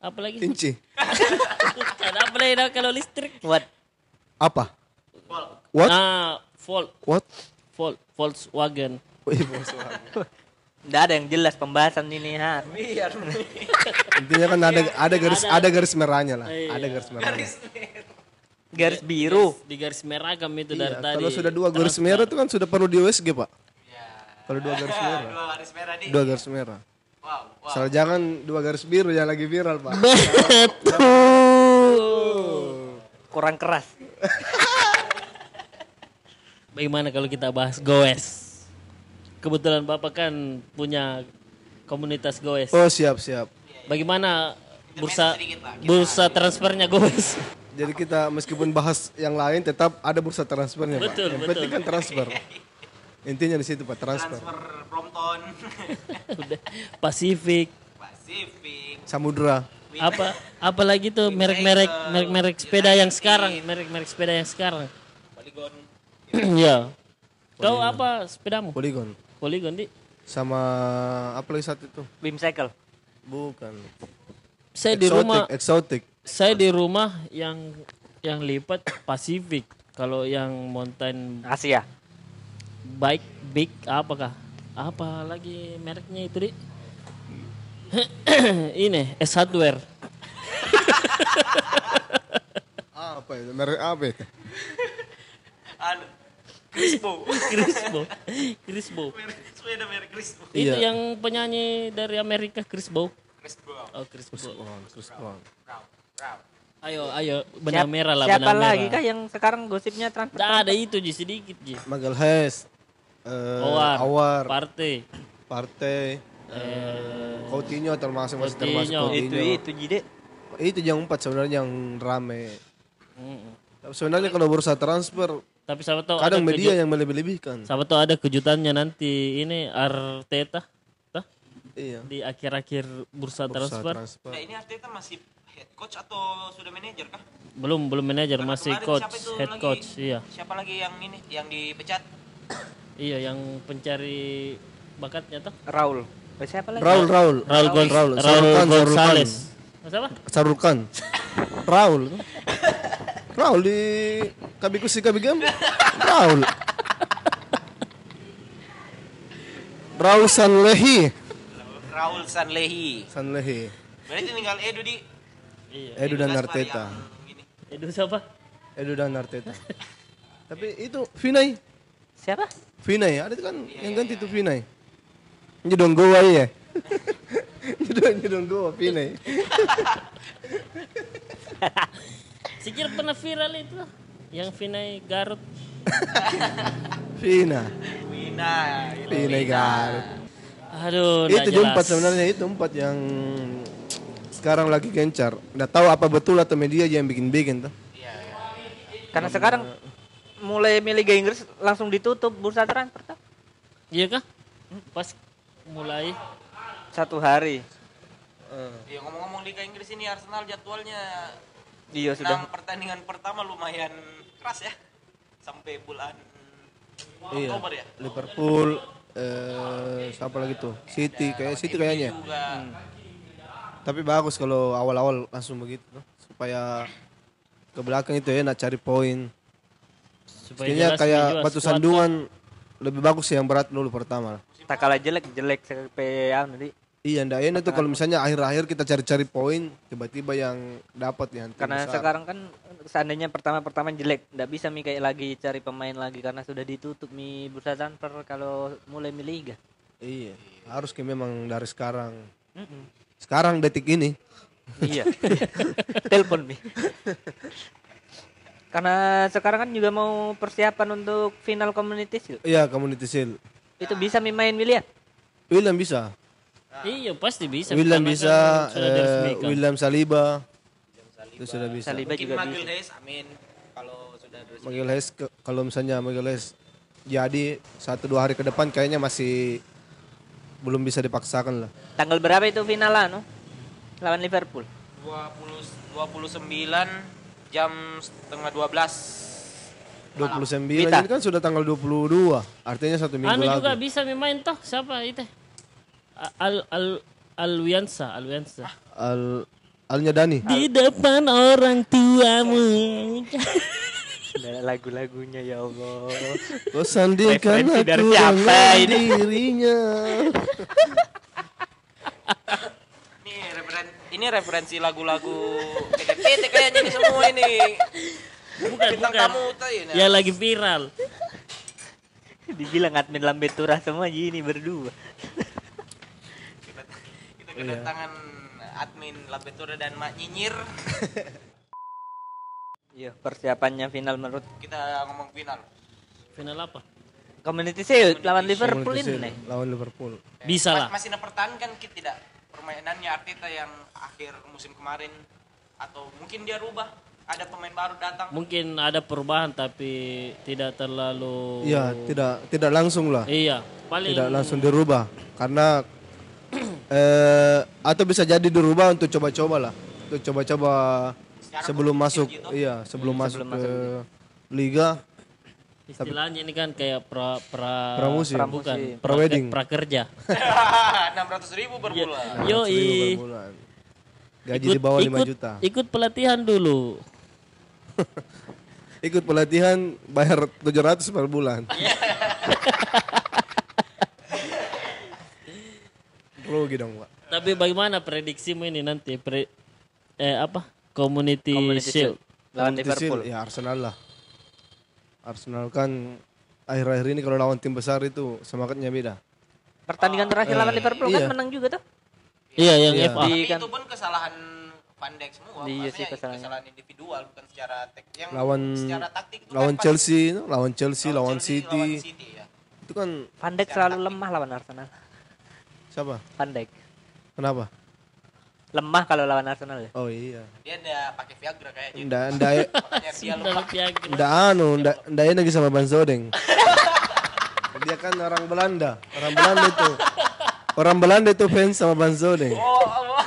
Apa lagi?
Inci.
Ada apa lagi dah kalau listrik?
What?
Apa? What?
Ah, Volt,
What?
Volt, Volkswagen.
Wih, bos.
Enggak ada yang jelas pembahasan ini ha.
Intinya kan ada ada garis ada garis merahnya lah.
Iya.
Ada garis merahnya.
Garis biru.
Di garis merah kami itu dari
Iya,
tadi.
kalau sudah dua garis merah itu kan sudah perlu di USG, Pak. Kalau dua garis merah.
Dua garis merah di.
Dua garis merah.
Wow. wow.
Asal jangan dua garis biru yang lagi viral, Pak.
Betul.
Kurang keras.
Bagaimana kalau kita bahas goes? Kebetulan Bapak kan punya komunitas goes.
Oh, siap, siap.
Bagaimana bursa bursa transfernya goes?
Jadi kita meskipun bahas yang lain tetap ada bursa transfernya, Pak.
Betul,
Yang
betul.
penting kan transfer. Intinya di situ Pak transfer.
transfer Brompton.
Pacific.
Pacific
Samudra.
Apa apalagi tuh merek-merek merek-merek sepeda yang sekarang, merek-merek sepeda yang sekarang.
Polygon
ya. Kau apa sepedamu?
Polygon.
Polygon di.
Sama apa lagi satu itu?
Beam cycle.
Bukan.
Saya di
Exotic,
rumah
Exotic.
saya di rumah yang yang lipat Pacific. Kalau yang mountain
Asia.
bike big apakah? Apa lagi mereknya itu, Di? Ini S Hardware.
Apa itu? Merek apa itu?
anu Crispo
Crispo. Crispo.
Sepeda merek Crispo
Itu
Iya.
yang penyanyi dari Amerika Crispo.
Crispo
Oh, Crispo.
Brown
Ayo, ayo, benang
Siap-
merah lah,
Siapa
benang
lagi
merah.
kah yang sekarang gosipnya transfer?
Nggak ada itu Ji, sedikit Ji.
Magal Hes. Eh,
Awar,
Awar.
Partai.
Partai.
Eh,
Coutinho termasuk masih termasuk
Coutinho.
Itu itu Jide.
Itu yang empat sebenarnya yang rame.
mm.
Tapi Sebenarnya kalau bursa transfer
Tapi siapa tahu
kadang
ada
media yang melebih-lebihkan.
siapa tahu ada kejutannya nanti ini Arteta tah?
Iya.
di akhir-akhir bursa,
Bursa
transfer.
transfer.
Nah ini Arteta masih head coach atau sudah manajer kah?
Belum belum manajer masih coach, head
lagi?
coach, iya.
Siapa lagi yang ini yang dipecat?
Iya yang pencari bakatnya tuh.
Raul. Eh, siapa lagi?
Raul, Raul.
Raul Gon
Raul.
Raul
Sarulkan,
Gonzales. Siapa?
Sarukan. Raul. Raul di Kabikusi Kabigam. Raul. Raul Sanlehi.
Raul Sanlehi.
Sanlehi.
Berarti tinggal Edu di
Iya.
Edu dan
Gaspar
Arteta.
Edu siapa?
Edu dan Arteta. Tapi itu Vinay.
Siapa?
Vinay, ada kan yang ganti itu Vinay. Nyedong goa ya. Nyedong nyedong goa Vinay.
Sikir pernah viral itu yang Vinay Garut.
Vina. Vinay
Wina.
Garut.
Aduh,
itu
jelas.
empat sebenarnya itu empat yang sekarang lagi gencar. Nggak tahu apa betul atau media aja yang bikin-bikin tuh.
Iya, iya.
Karena sekarang mulai Liga Inggris langsung ditutup bursa transfer. tau?
Iya kah? Pas mulai
Satu hari.
Ya ngomong-ngomong Liga Inggris ini Arsenal jadwalnya
Iya sudah.
pertandingan pertama lumayan keras ya. Sampai bulan
Iya.
Oktober ya.
Liverpool, eh, siapa lagi tuh? City, kayak City kayaknya.
Juga
Tapi bagus kalau awal-awal langsung begitu, tuh. supaya ke belakang itu enak cari poin. Kayaknya
jelas
kayak batu sandungan lebih bagus yang berat dulu pertama.
Tak kalah jelek jelek sampai ya nanti.
Iya, ndak enak tuh kalau misalnya akhir-akhir kita cari-cari poin, tiba-tiba yang dapat tim
Karena
besar.
sekarang kan seandainya pertama-pertama jelek, nggak bisa mi kayak lagi cari pemain lagi karena sudah ditutup mi bursa transfer kalau mulai mi liga.
Iya, harus kayak memang dari sekarang.
Mm-mm.
Sekarang detik ini.
iya. Telepon mi. Karena sekarang kan juga mau persiapan untuk final community shield.
Iya, Community Shield.
Itu bisa main lihat.
William bisa.
Iya pasti bisa.
William bisa,
kan
eh. William Saliba. Itu sudah bisa.
Saliba
mungkin
juga
Magil
bisa.
Hayes, amin. Kalau sudah
Hayes ke- kalau misalnya Miguel Hayes jadi satu dua hari ke depan kayaknya masih belum bisa dipaksakan lah.
Tanggal berapa itu final anu? Lawan Liverpool.
20 29 jam setengah 12
29
Mita.
ini kan sudah tanggal 22. Artinya satu minggu
Anu
lagi.
juga bisa main toh siapa itu? Al Al Alwiansa, Alwiansa.
Al Alnya Dani.
Di depan orang tuamu.
Lagu-lagunya ya Allah.
Kau sandingkan aku
dari siapa ini?
dirinya.
Ini referen ini referensi lagu-lagu PT kayaknya ini semua ini.
Bukan,
Bintang
bukan.
tamu.
Yang lagi viral.
Dibilang admin lambe turah semua gini berdua.
Kita, kita kedatangan admin Labetura dan Mak Nyinyir.
Iya, persiapannya final menurut
Kita ngomong final.
Final apa?
Community Shield lawan Liverpool
Community
ini.
Shield
nih.
Lawan Liverpool.
Bisa lah.
Masih mempertahankan kita tidak permainannya Arteta yang akhir musim kemarin atau mungkin dia rubah ada pemain baru datang.
Mungkin ada perubahan tapi tidak terlalu
Iya, tidak tidak langsung lah.
Iya, paling
Tidak langsung dirubah karena eh atau bisa jadi dirubah untuk coba-coba lah. Untuk coba-coba sebelum masuk iya, sebelum masuk ke liga
istilahnya ini kan kayak pra pra
Pramusim.
bukan
Prawedding.
prakerja.
600 ribu per bulan.
Yo
per bulan. Gaji di bawah 5 juta.
Ikut pelatihan dulu.
Ikut pelatihan bayar 700 per bulan. Rugi dong, Pak.
Tapi bagaimana prediksimu ini nanti pre, eh apa? Community,
Community
Shield.
lawan Liverpool.
Ya Arsenal lah. Arsenal kan akhir-akhir ini kalau lawan tim besar itu semangatnya beda.
Pertandingan terakhir lawan Liverpool
iya.
kan menang juga tuh.
Iya, yang
Iya.
FA.
Tapi
kan
itu pun kesalahan Van Dijk semua.
Iya sih, kesalahan.
kesalahan individual bukan secara tek yang
Lawan-
secara taktik itu
Lawan
kan
Chelsea, no? lawan Chelsea, lawan
Chelsea,
City.
lawan City ya.
Itu kan
Van Dijk selalu lemah lawan Arsenal.
siapa?
Van Dijk
Kenapa?
lemah kalau lawan Arsenal ya.
Oh iya.
Dia udah pakai Viagra kayaknya.
Ndak ndak
Makanya dia
piagam.
ndak anu, ndak ndak lagi sama Ban Zodeng. Dia kan orang Belanda. Orang Belanda itu. Orang Belanda itu fans sama Ban Zodeng.
Oh, oh, oh.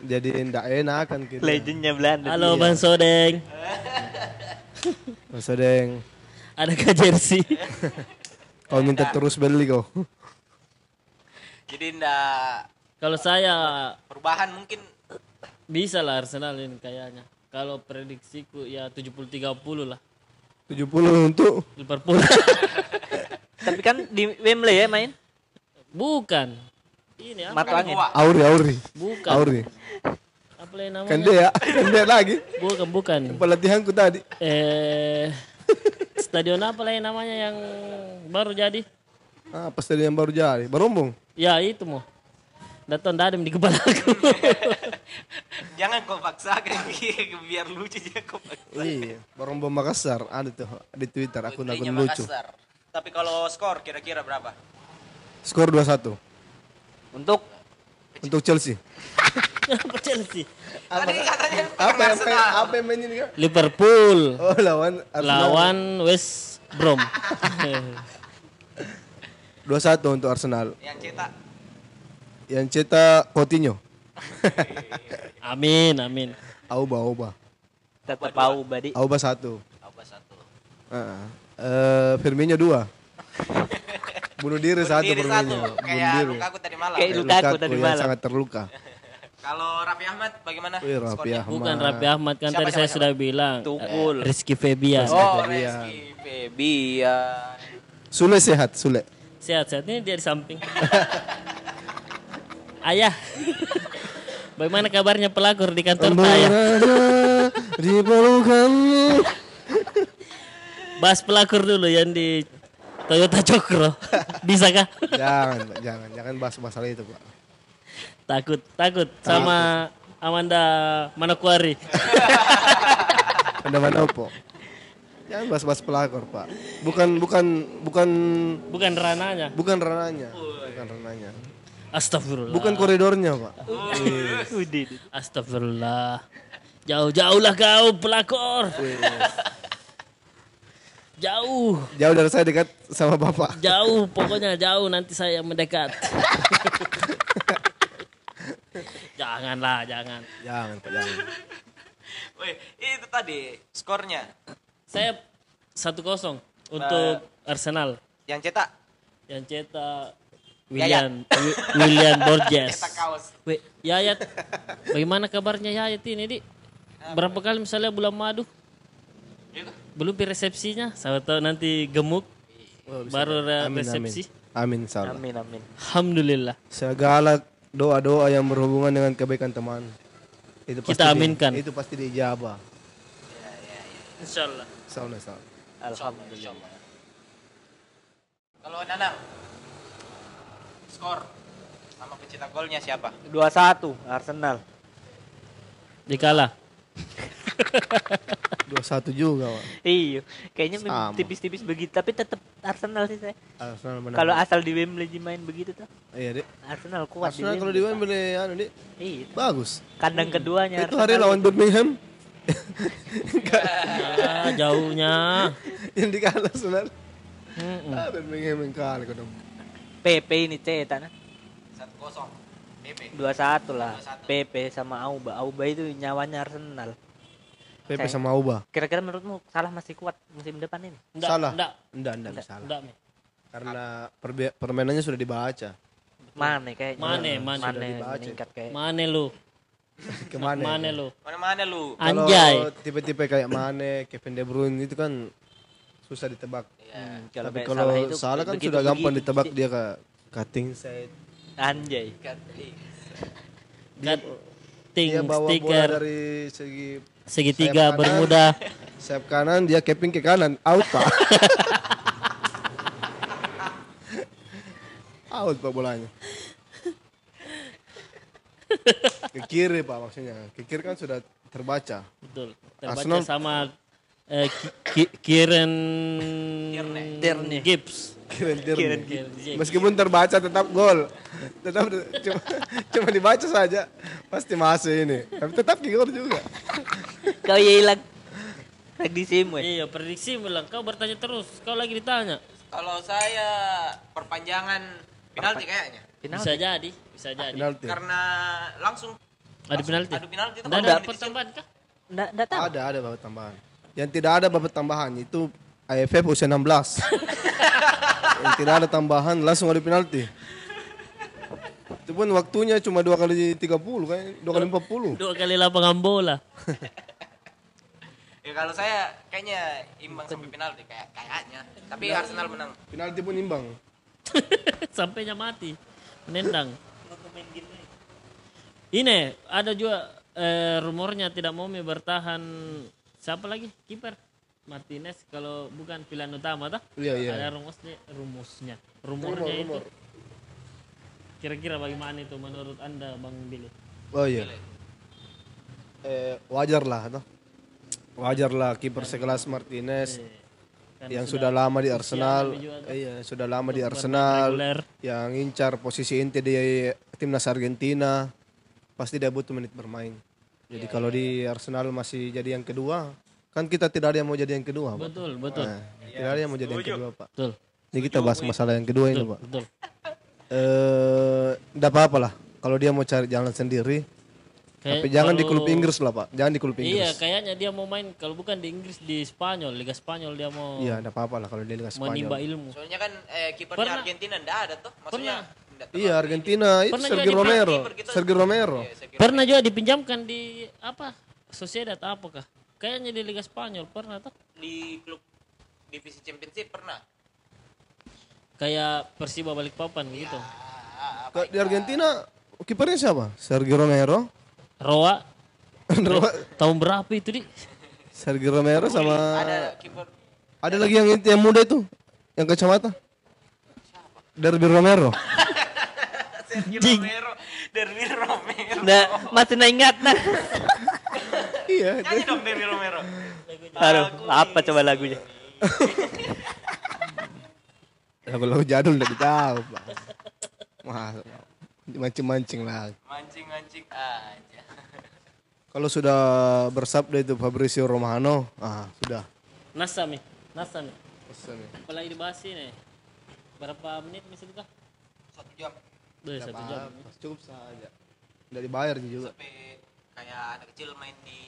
Jadi ndak enak kan kita.
Legendnya Belanda.
Halo Bang Sodeng.
Ban Zodeng.
Adakah jersey?
Kau minta terus beli kau.
Jadi ndak
Kalau saya
perubahan mungkin
bisa lah Arsenal ini kayaknya. Kalau prediksiku ya 70-30 lah.
70 untuk
Liverpool.
Tapi kan di Wembley ya main.
Bukan. Ini apa?
Mata angin.
Auri Auri.
Bukan.
Auri.
Apa lagi namanya?
Dia ya, dia lagi.
Bukan, bukan.
Pelatihanku tadi.
Eh stadion apa lagi namanya yang baru jadi?
Ah, pas tadi yang baru jadi, barombong.
Ya itu mau. Datang dadem di kepala aku.
jangan kau paksakan biar lucu dia kau paksa.
Iya, barombong Makassar ada tuh di Twitter akun-akun lucu.
Makassar. Tapi kalau skor kira-kira berapa?
Skor 2-1
Untuk
untuk Chelsea.
Apa Chelsea?
Tadi katanya
Apa yang main, apa yang main ini kan?
Liverpool
Oh, lawan Arsenal.
lawan West Brom.
2-1 untuk Arsenal.
yang cetak
Yang cetak Coutinho.
amin, amin.
Auba, Auba.
tetap Pau Badi.
Auba 1.
apa satu?
Heeh. Eh, Firmino 2. Bunuh diri satu
Diri satu.
Bunuh
kayak
diri.
Lukaku tadi malam.
Kayak Lukaku tadi
yang
malam.
sangat terluka.
Kalau Raffi Ahmad bagaimana?
Wih, Raffi? Ahmad.
Bukan Raffi Ahmad kan
Siapa,
tadi
siapa,
saya
siapa?
sudah bilang.
Tukul.
Eh, Rizky Febian.
Oh. Rizky Febian.
Sule sehat, Sule.
Sehat-sehat ini dia di samping. Ayah. Bagaimana kabarnya pelakor di kantor saya?
Di pelukanmu.
Bahas pelakor dulu yang di Toyota Cokro. Bisa kah?
jangan, jangan, jangan bahas masalah itu, Pak.
Takut, takut sama Amanda Manokwari.
Anda mana opo? Jangan bahas-bahas pelakor, Pak. Bukan, bukan, bukan,
Bukan rananya.
bukan rananya. Bukan rananya.
Astagfirullah.
Bukan koridornya, Pak.
Astagfirullah. Jauh-jauhlah kau pelakor. Jauh,
Jauh dari saya dekat sama Bapak.
jauh, pokoknya jauh nanti saya yang mendekat. Janganlah, jangan.
Jangan, Pak, jangan.
Wih, itu tadi skornya.
Saya 1-0 untuk Arsenal.
Yang cetak
Yang cetak William Wi- William Borges.
cetak kaos.
Weh, Yayat. Bagaimana kabarnya Yayat ini, Dik? Berapa kali misalnya bulan madu?
Gitu.
Belum resepsinya, saya tahu nanti gemuk. baru re-
Amin, amin.
resepsi.
Amin, insyaallah.
Amin amin.
Alhamdulillah.
Segala doa-doa yang berhubungan dengan kebaikan teman. Itu
Kita
di-
aminkan.
itu pasti diijabah.
Insyaallah.
Insyaallah, insyaallah.
Alhamdulillah.
Kalau Nanang skor sama pencetak golnya siapa?
2-1 Arsenal.
Dikalah.
2-1 juga, Pak.
Iya, kayaknya tipis-tipis begitu, tapi tetap Arsenal sih saya.
Arsenal menang.
Kalau asal di Wembley main begitu tuh,
iya, Dik.
Arsenal kuat
Arsenal kalau di Wembley anu, Dik.
Iya,
Bagus.
kandang keduanya
Itu hari
Arsenal
lawan Birmingham
Ah, jauhnya.
yang dikalah sebenarnya.
Mm-mm.
Ah, Birmingham kali kau dong.
PP ini cetak nah.
Satu kosong. PP.
2-1 lah.
2-1.
PP sama Auba. Auba itu nyawanya Arsenal.
Pepe
Saya-
sama Uba.
Kira-kira menurutmu salah masih kuat musim depan ini?
Nggak,
Salah.
Nggak,
Enggak, enggak salah.
nggak, Mi.
Karena perbe- permainannya sudah dibaca.
Mane kayaknya.
Mane, Mane.
Mane meningkat kayak.
Mana lu?
Ke
mana? Mana lu?
Mana-mana lu.
Kalau
Anjay.
tipe-tipe kayak Mane, Kevin De Bruyne itu kan susah ditebak.
Hmm,
Tapi kalau
itu
salah kan
begitu-
sudah gampang
begitu
ditebak dia ke cutting side.
Anjay.
Cutting
Dia bawa bola dari segi
segitiga
sayap kanan.
bermuda.
sayap kanan, dia capping ke kanan, out pak. out pak bolanya. Ke kiri pak maksudnya. Ke kiri kan sudah terbaca.
Betul. Terbaca
Arsenal-
sama eh, Ki- Ki- Kieran
Tierney.
Gibbs.
Keren
Kieran
Tierney.
Gibbs.
Meskipun terbaca tetap gol. Tetap cuma, cuma dibaca saja pasti masuk ini. Tapi tetap gol juga.
Kau ya hilang. Prediksi mu.
Iya, prediksi bilang kau bertanya terus. Kau lagi ditanya.
Kalau saya perpanjangan penalti kayaknya.
Bisa jadi, bisa jadi.
Penalti.
Karena langsung
Ada penalti.
adu penalti itu
ada pertambahan kah?
Nggak, nggak tahu.
Ada, ada tambahan. Yang tidak ada babak tambahan itu AFF usia 16. Yang tidak ada tambahan langsung ada penalti. Itu pun waktunya cuma dua kali 30 kan, dua kali 40.
Dua kali lapangan bola.
Ya kalau saya kayaknya imbang sampai penalti kayak kayaknya. Tapi Arsenal menang.
Penalti pun imbang.
Sampainya mati. Menendang. Ini ada juga eh, rumornya tidak mau bertahan siapa lagi kiper Martinez kalau bukan pilihan utama tah?
Iya, iya.
Ada rumusnya, rumusnya, rumornya itu. Kira-kira bagaimana itu menurut anda Bang Billy?
Oh iya. Eh, wajar lah, toh. Wajar lah kiper sekelas Martinez
Karena
yang sudah, lama di Arsenal. iya, sudah lama di Arsenal.
reguler.
Yang incar posisi inti di timnas Argentina. Pasti dia butuh menit bermain. Jadi kalau di Arsenal masih jadi yang kedua, kan kita tidak ada yang mau jadi yang kedua, Pak.
Betul, betul,
Nah, tidak ada yang mau jadi yang kedua, Pak.
betul,
Jadi kita bahas masalah yang kedua ini,
betul,
Pak.
betul.
Eh, enggak apa-apa lah. Kalau dia mau cari jalan sendiri,
Kayak
tapi jangan di klub Inggris lah, Pak. Jangan di klub
Iya,
Inggris.
kayaknya dia mau main kalau bukan di Inggris di Spanyol, Liga Spanyol dia mau
Iya, enggak apa-apa lah kalau dia Liga
menimba
Spanyol.
ilmu.
Soalnya kan eh, kipernya
Pernah.
Argentina enggak ada tuh. Maksudnya terlalu
Iya, Argentina itu
Pernah
Sergio Romero.
gitu.
Sergio Romero.
Iya, saya kira
Pernah juga dipinjamkan di apa? Sociedad apakah? Kayaknya di Liga Spanyol pernah tuh.
di klub divisi championship pernah.
Kayak Persiba Balikpapan gitu.
Ah,
Ke- Di Argentina kipernya siapa? Sergio Romero.
Roa
Ro-
tahun berapa itu di?
Sergio Romero sama
ada kiper
ada lagi yang yang muda itu, yang kacamata. Derby Romero.
Sergio Romero, Derby Romero.
Nah, masih nak ingat nah.
iya.
Nyanyi dong Derby Romero.
Aduh, apa coba lagunya?
Lagu-lagu jadul udah tahu, Pak. Wah, mancing-mancing lah.
Mancing-mancing aja.
Kalau sudah bersabda itu Fabrizio Romano, ah sudah.
Nasa mi, Nasa mi. Apalagi dibahas ini. Berapa menit kah?
Satu jam
Udah satu jam.
Cukup saja. Udah dibayar juga.
sampai kayak anak kecil main di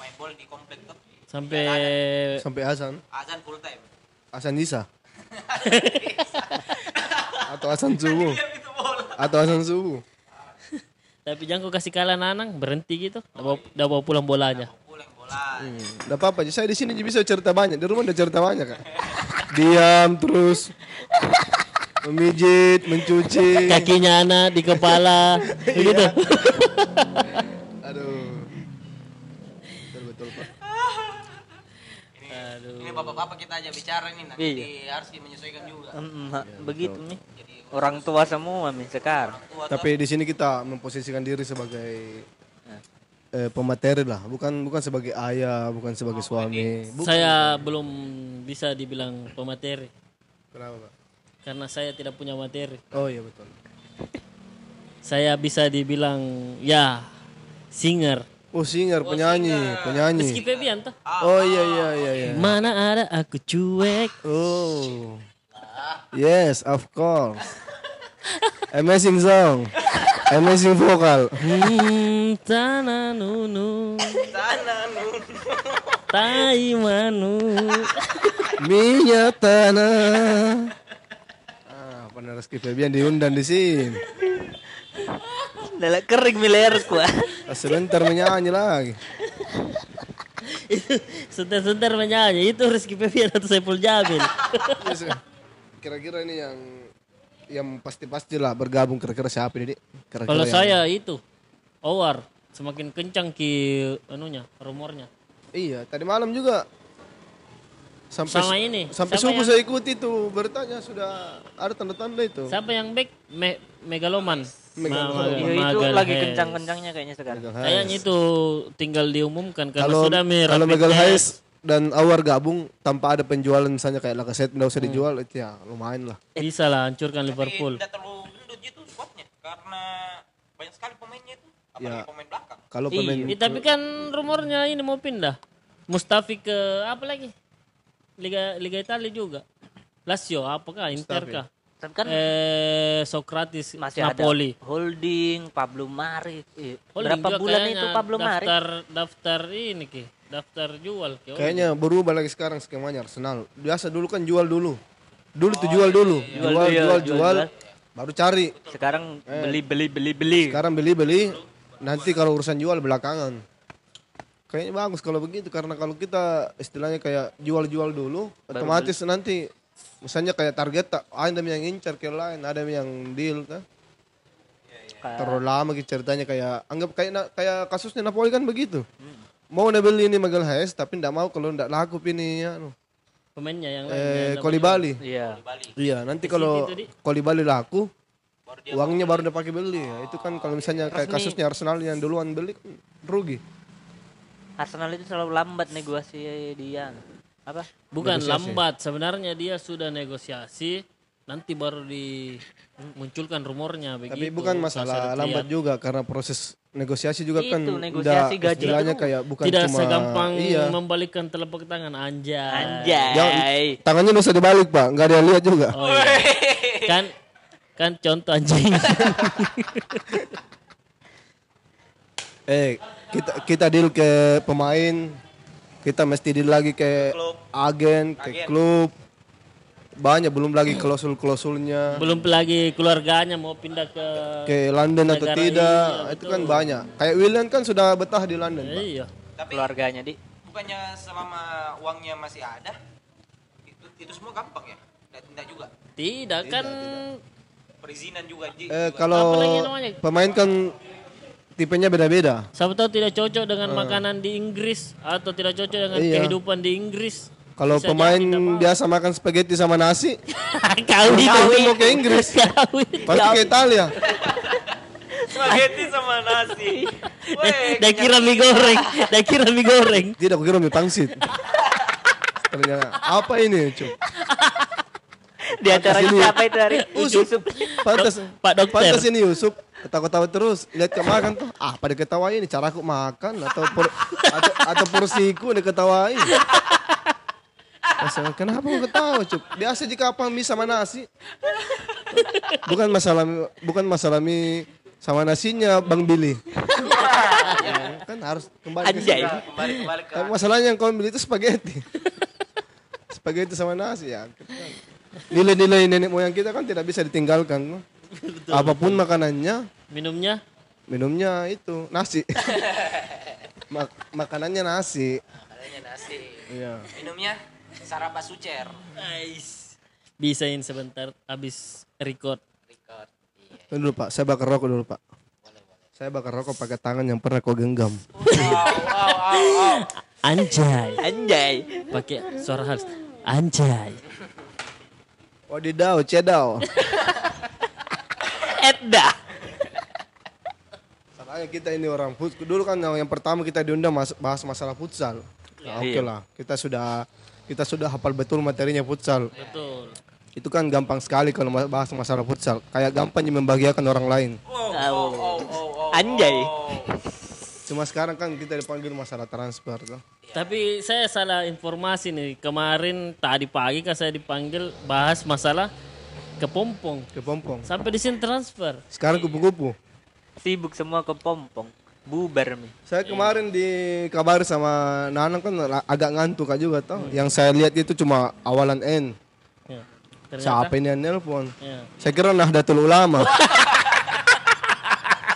main bola di komplek tuh.
Sampai
Sampai azan.
Azan full time.
Azan Isa. Atau azan subuh. Atau azan subuh.
tapi jangan kau kasih kalah nanang berhenti gitu. Udah bawa, udah bawa pulang bolanya.
Pulang bola.
Hmm. Apa-apa. Saya di sini bisa cerita banyak. Di rumah udah cerita banyak kan. Diam terus. Memijit, mencuci.
Kakinya anak di kepala, begitu.
Aduh. Betul betul Pak.
Ini bapak-bapak kita aja bicara nih nanti
Iya.
di- harus menyesuaikan juga.
Hmm, begitu nih. Orang tua semua nih sekarang.
Tua
Tapi di sini kita memposisikan diri sebagai eh, pemateri lah, bukan bukan sebagai ayah, bukan sebagai suami. Bu-
Saya belum bisa dibilang pemateri
Kenapa Pak?
Karena saya tidak punya materi.
Oh iya betul.
Saya bisa dibilang ya singer.
Oh singer, penyanyi,
Rizky
penyanyi.
Febian tuh.
Oh iya iya iya iya.
Mana ada aku cuek.
Oh. Yes, of course. Amazing song. Amazing vocal.
Hmm, tanah nunu. Tai manu.
Minyak tanah. Benar Rizky Febian diundang di sini.
Lele kering milerku.
Sebentar menyanyi lagi.
Sebentar-sebentar menyanyi itu Rizky Febian atau Saiful Jamil.
Kira-kira ini yang yang pasti-pasti lah bergabung kira-kira siapa ini?
Kalau
yang-
saya itu Owar semakin kencang ki anunya rumornya.
Iya, tadi malam juga sampai
Sama ini,
sampai subuh
yang-
saya ikuti tuh bertanya sudah ada tanda-tanda itu.
Siapa yang back? Me Megaloman.
Megaloman.
Ma-
Iya itu lagi kencang-kencangnya kayaknya sekarang.
Kayaknya itu tinggal diumumkan karena
Kalau
sudah merah.
kalau Megal Hayes dan Awar gabung tanpa ada penjualan misalnya kayak Lacazette nggak
Hmm.
usah dijual itu ya lumayan lah.
bisa lah hancurkan
Tapi
Liverpool.
tidak terlalu gendut gitu squadnya karena banyak sekali pemainnya itu. Apalagi
Ya.
pemain belakang.
Kalau pemain
Iya, tapi kan rumornya ini mau pindah. Mustafi ke apa lagi? Liga Liga Italia juga. Lazio apakah Inter kah?
Tapi kan
Eh Socrates
masih
Napoli.
ada Holding, Pablo Mari. Eh,
Holding
Berapa bulan itu Pablo Mari?
daftar daftar ini ki, daftar jual ki. Oh,
kayaknya berubah lagi sekarang skemanya Arsenal. Biasa dulu kan jual dulu. Dulu tuh jual dulu.
Jual,
Jual
jual,
jual
jual,
jual.
jual.
Baru cari.
Sekarang
Eh.
beli beli beli beli.
Sekarang beli-beli, nanti kalau urusan jual belakangan. Kayaknya bagus kalau begitu karena kalau kita istilahnya kayak jual-jual dulu, otomatis nanti misalnya kayak target tak ada yang incar ke lain, ada yang deal kan.
Kayak-
Terlalu lama gitu ceritanya kayak anggap kayak na- kayak kasusnya Napoli kan begitu. Mau udah beli ini Magal Hayes tapi ndak mau kalau ndak laku ini ya, anu,
pemainnya yang lain.
eh Kolibali.
Iya.
Iya, nanti kalau. Kolibali laku uangnya baru pakai beli ya. Itu kan kalau misalnya kayak kasusnya Arsenal yang duluan beli kan rugi.
Arsenal itu selalu lambat negosiasi dia. Apa?
Bukan lambat, sebenarnya dia sudah negosiasi, nanti baru dimunculkan rumornya begitu.
Tapi bukan masalah lambat
lihat.
juga karena proses negosiasi juga
Itu,
kan
negosiasi
ndak
gaji
istilahnya
itu
kayak bukan
Tidak
cuma
segampang
iya.
membalikkan telapak tangan anjay.
Anjay.
Tangannya nggak usah dibalik pak, nggak ada yang lihat juga.
Oh, iya. kan kan contoh anjing.
Eh kita kita deal ke pemain, kita mesti deal lagi ke agen, ke klub. Banyak belum lagi klausul-klausulnya
Belum lagi keluarganya mau pindah ke
ke London atau tidak,
iya,
itu kan banyak. Kayak William kan sudah betah di London. Pak.
Iya.
Tapi
Keluarganya di.
bukannya selama uangnya masih ada itu itu semua gampang ya? Tidak, tidak juga.
Tidak kan
Perizinan juga. Ji.
Eh kalau pemain kan tipenya beda-beda.
siapa tahu tidak cocok dengan makanan di Inggris atau tidak cocok dengan
Iya.
kehidupan di Inggris.
Kalau pemain biasa makan spaghetti sama nasi,
Kawin.
Kawin mau ke Inggris. Pasti ke Italia.
Spaghetti sama nasi.
Dah kira mie goreng, dah kira mie goreng.
Tidak, aku kira mie pangsit. Ternyata apa ini, Cuk?
Di acara siapa itu hari? Yusuf.
Pantas,
Pak dokter.
pantas ini Yusuf ketawa-tawa terus. Lihat ke makan tuh, ah pada ketawain ini cara aku makan atau por, atau, atau porsiku diketawain. Masa, kenapa kau ketawa, Cuk? Biasa jika apa mie sama nasi. Bukan masalah bukan masalah mie sama nasinya Bang Billy. Ya, kan harus kembali ke
Anjay.
kembali kembali ke
Tapi masalahnya yang kau beli itu spaghetti. spaghetti sama nasi ya. Nilai-nilai nenek moyang kita kan tidak bisa ditinggalkan. Apa pun makanannya,
Minumnya
minumnya itu nasi. Mak- makanannya nasi.
adanya nasi.
Iya.
Minumnya sarapa sucer.
Ais. Bisain sebentar habis record.
Record. Iya.
Tunggu dulu Pak, saya bakar rokok dulu Pak. Saya bakar rokok pakai tangan yang pernah kau genggam.
Wow, wow, wow, wow.
Anjay.
Anjay.
Pakai suara halus. Anjay.
Wadidaw,
Edda.
Soalnya kita ini orang futsal. Dulu kan yang pertama kita diundang mas- bahas masalah futsal. Nah, Oke lah, kita sudah kita sudah hafal betul materinya futsal.
Betul.
Itu kan gampang sekali kalau bahas masalah futsal. Kayak gampang membahagiakan orang lain.
Oh. Anjay.
Cuma sekarang kan kita dipanggil masalah transfer tuh.
Tapi saya salah informasi nih. Kemarin tadi pagi kan saya dipanggil bahas masalah kepompong.
Ke Pompong.
Sampai di sini transfer.
Sekarang kupu-kupu.
Sibuk semua ke pompong. Bubar mi.
Saya kemarin dikabari sama Nanang kan agak ngantuk aja juga toh. Yang saya lihat itu cuma awalan N.
Ya. Ternyata,
Siapa ini yang nelpon?
ya.
Saya kira Nahdlatul Ulama.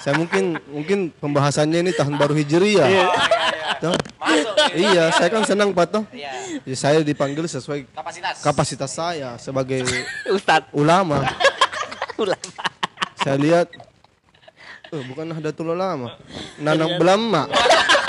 saya mungkin mungkin pembahasannya ini tahun baru Hijriah. Toh?
Masuk
Iya, saya kan senang Pak toh.
Iya.
Ya, saya dipanggil sesuai
Kapasitas.
kapasitas saya sebagai
Ustad.
ulama.
Ulama.
Saya lihat, oh, bukan Nahdlatul Ulama, Nanang Belama.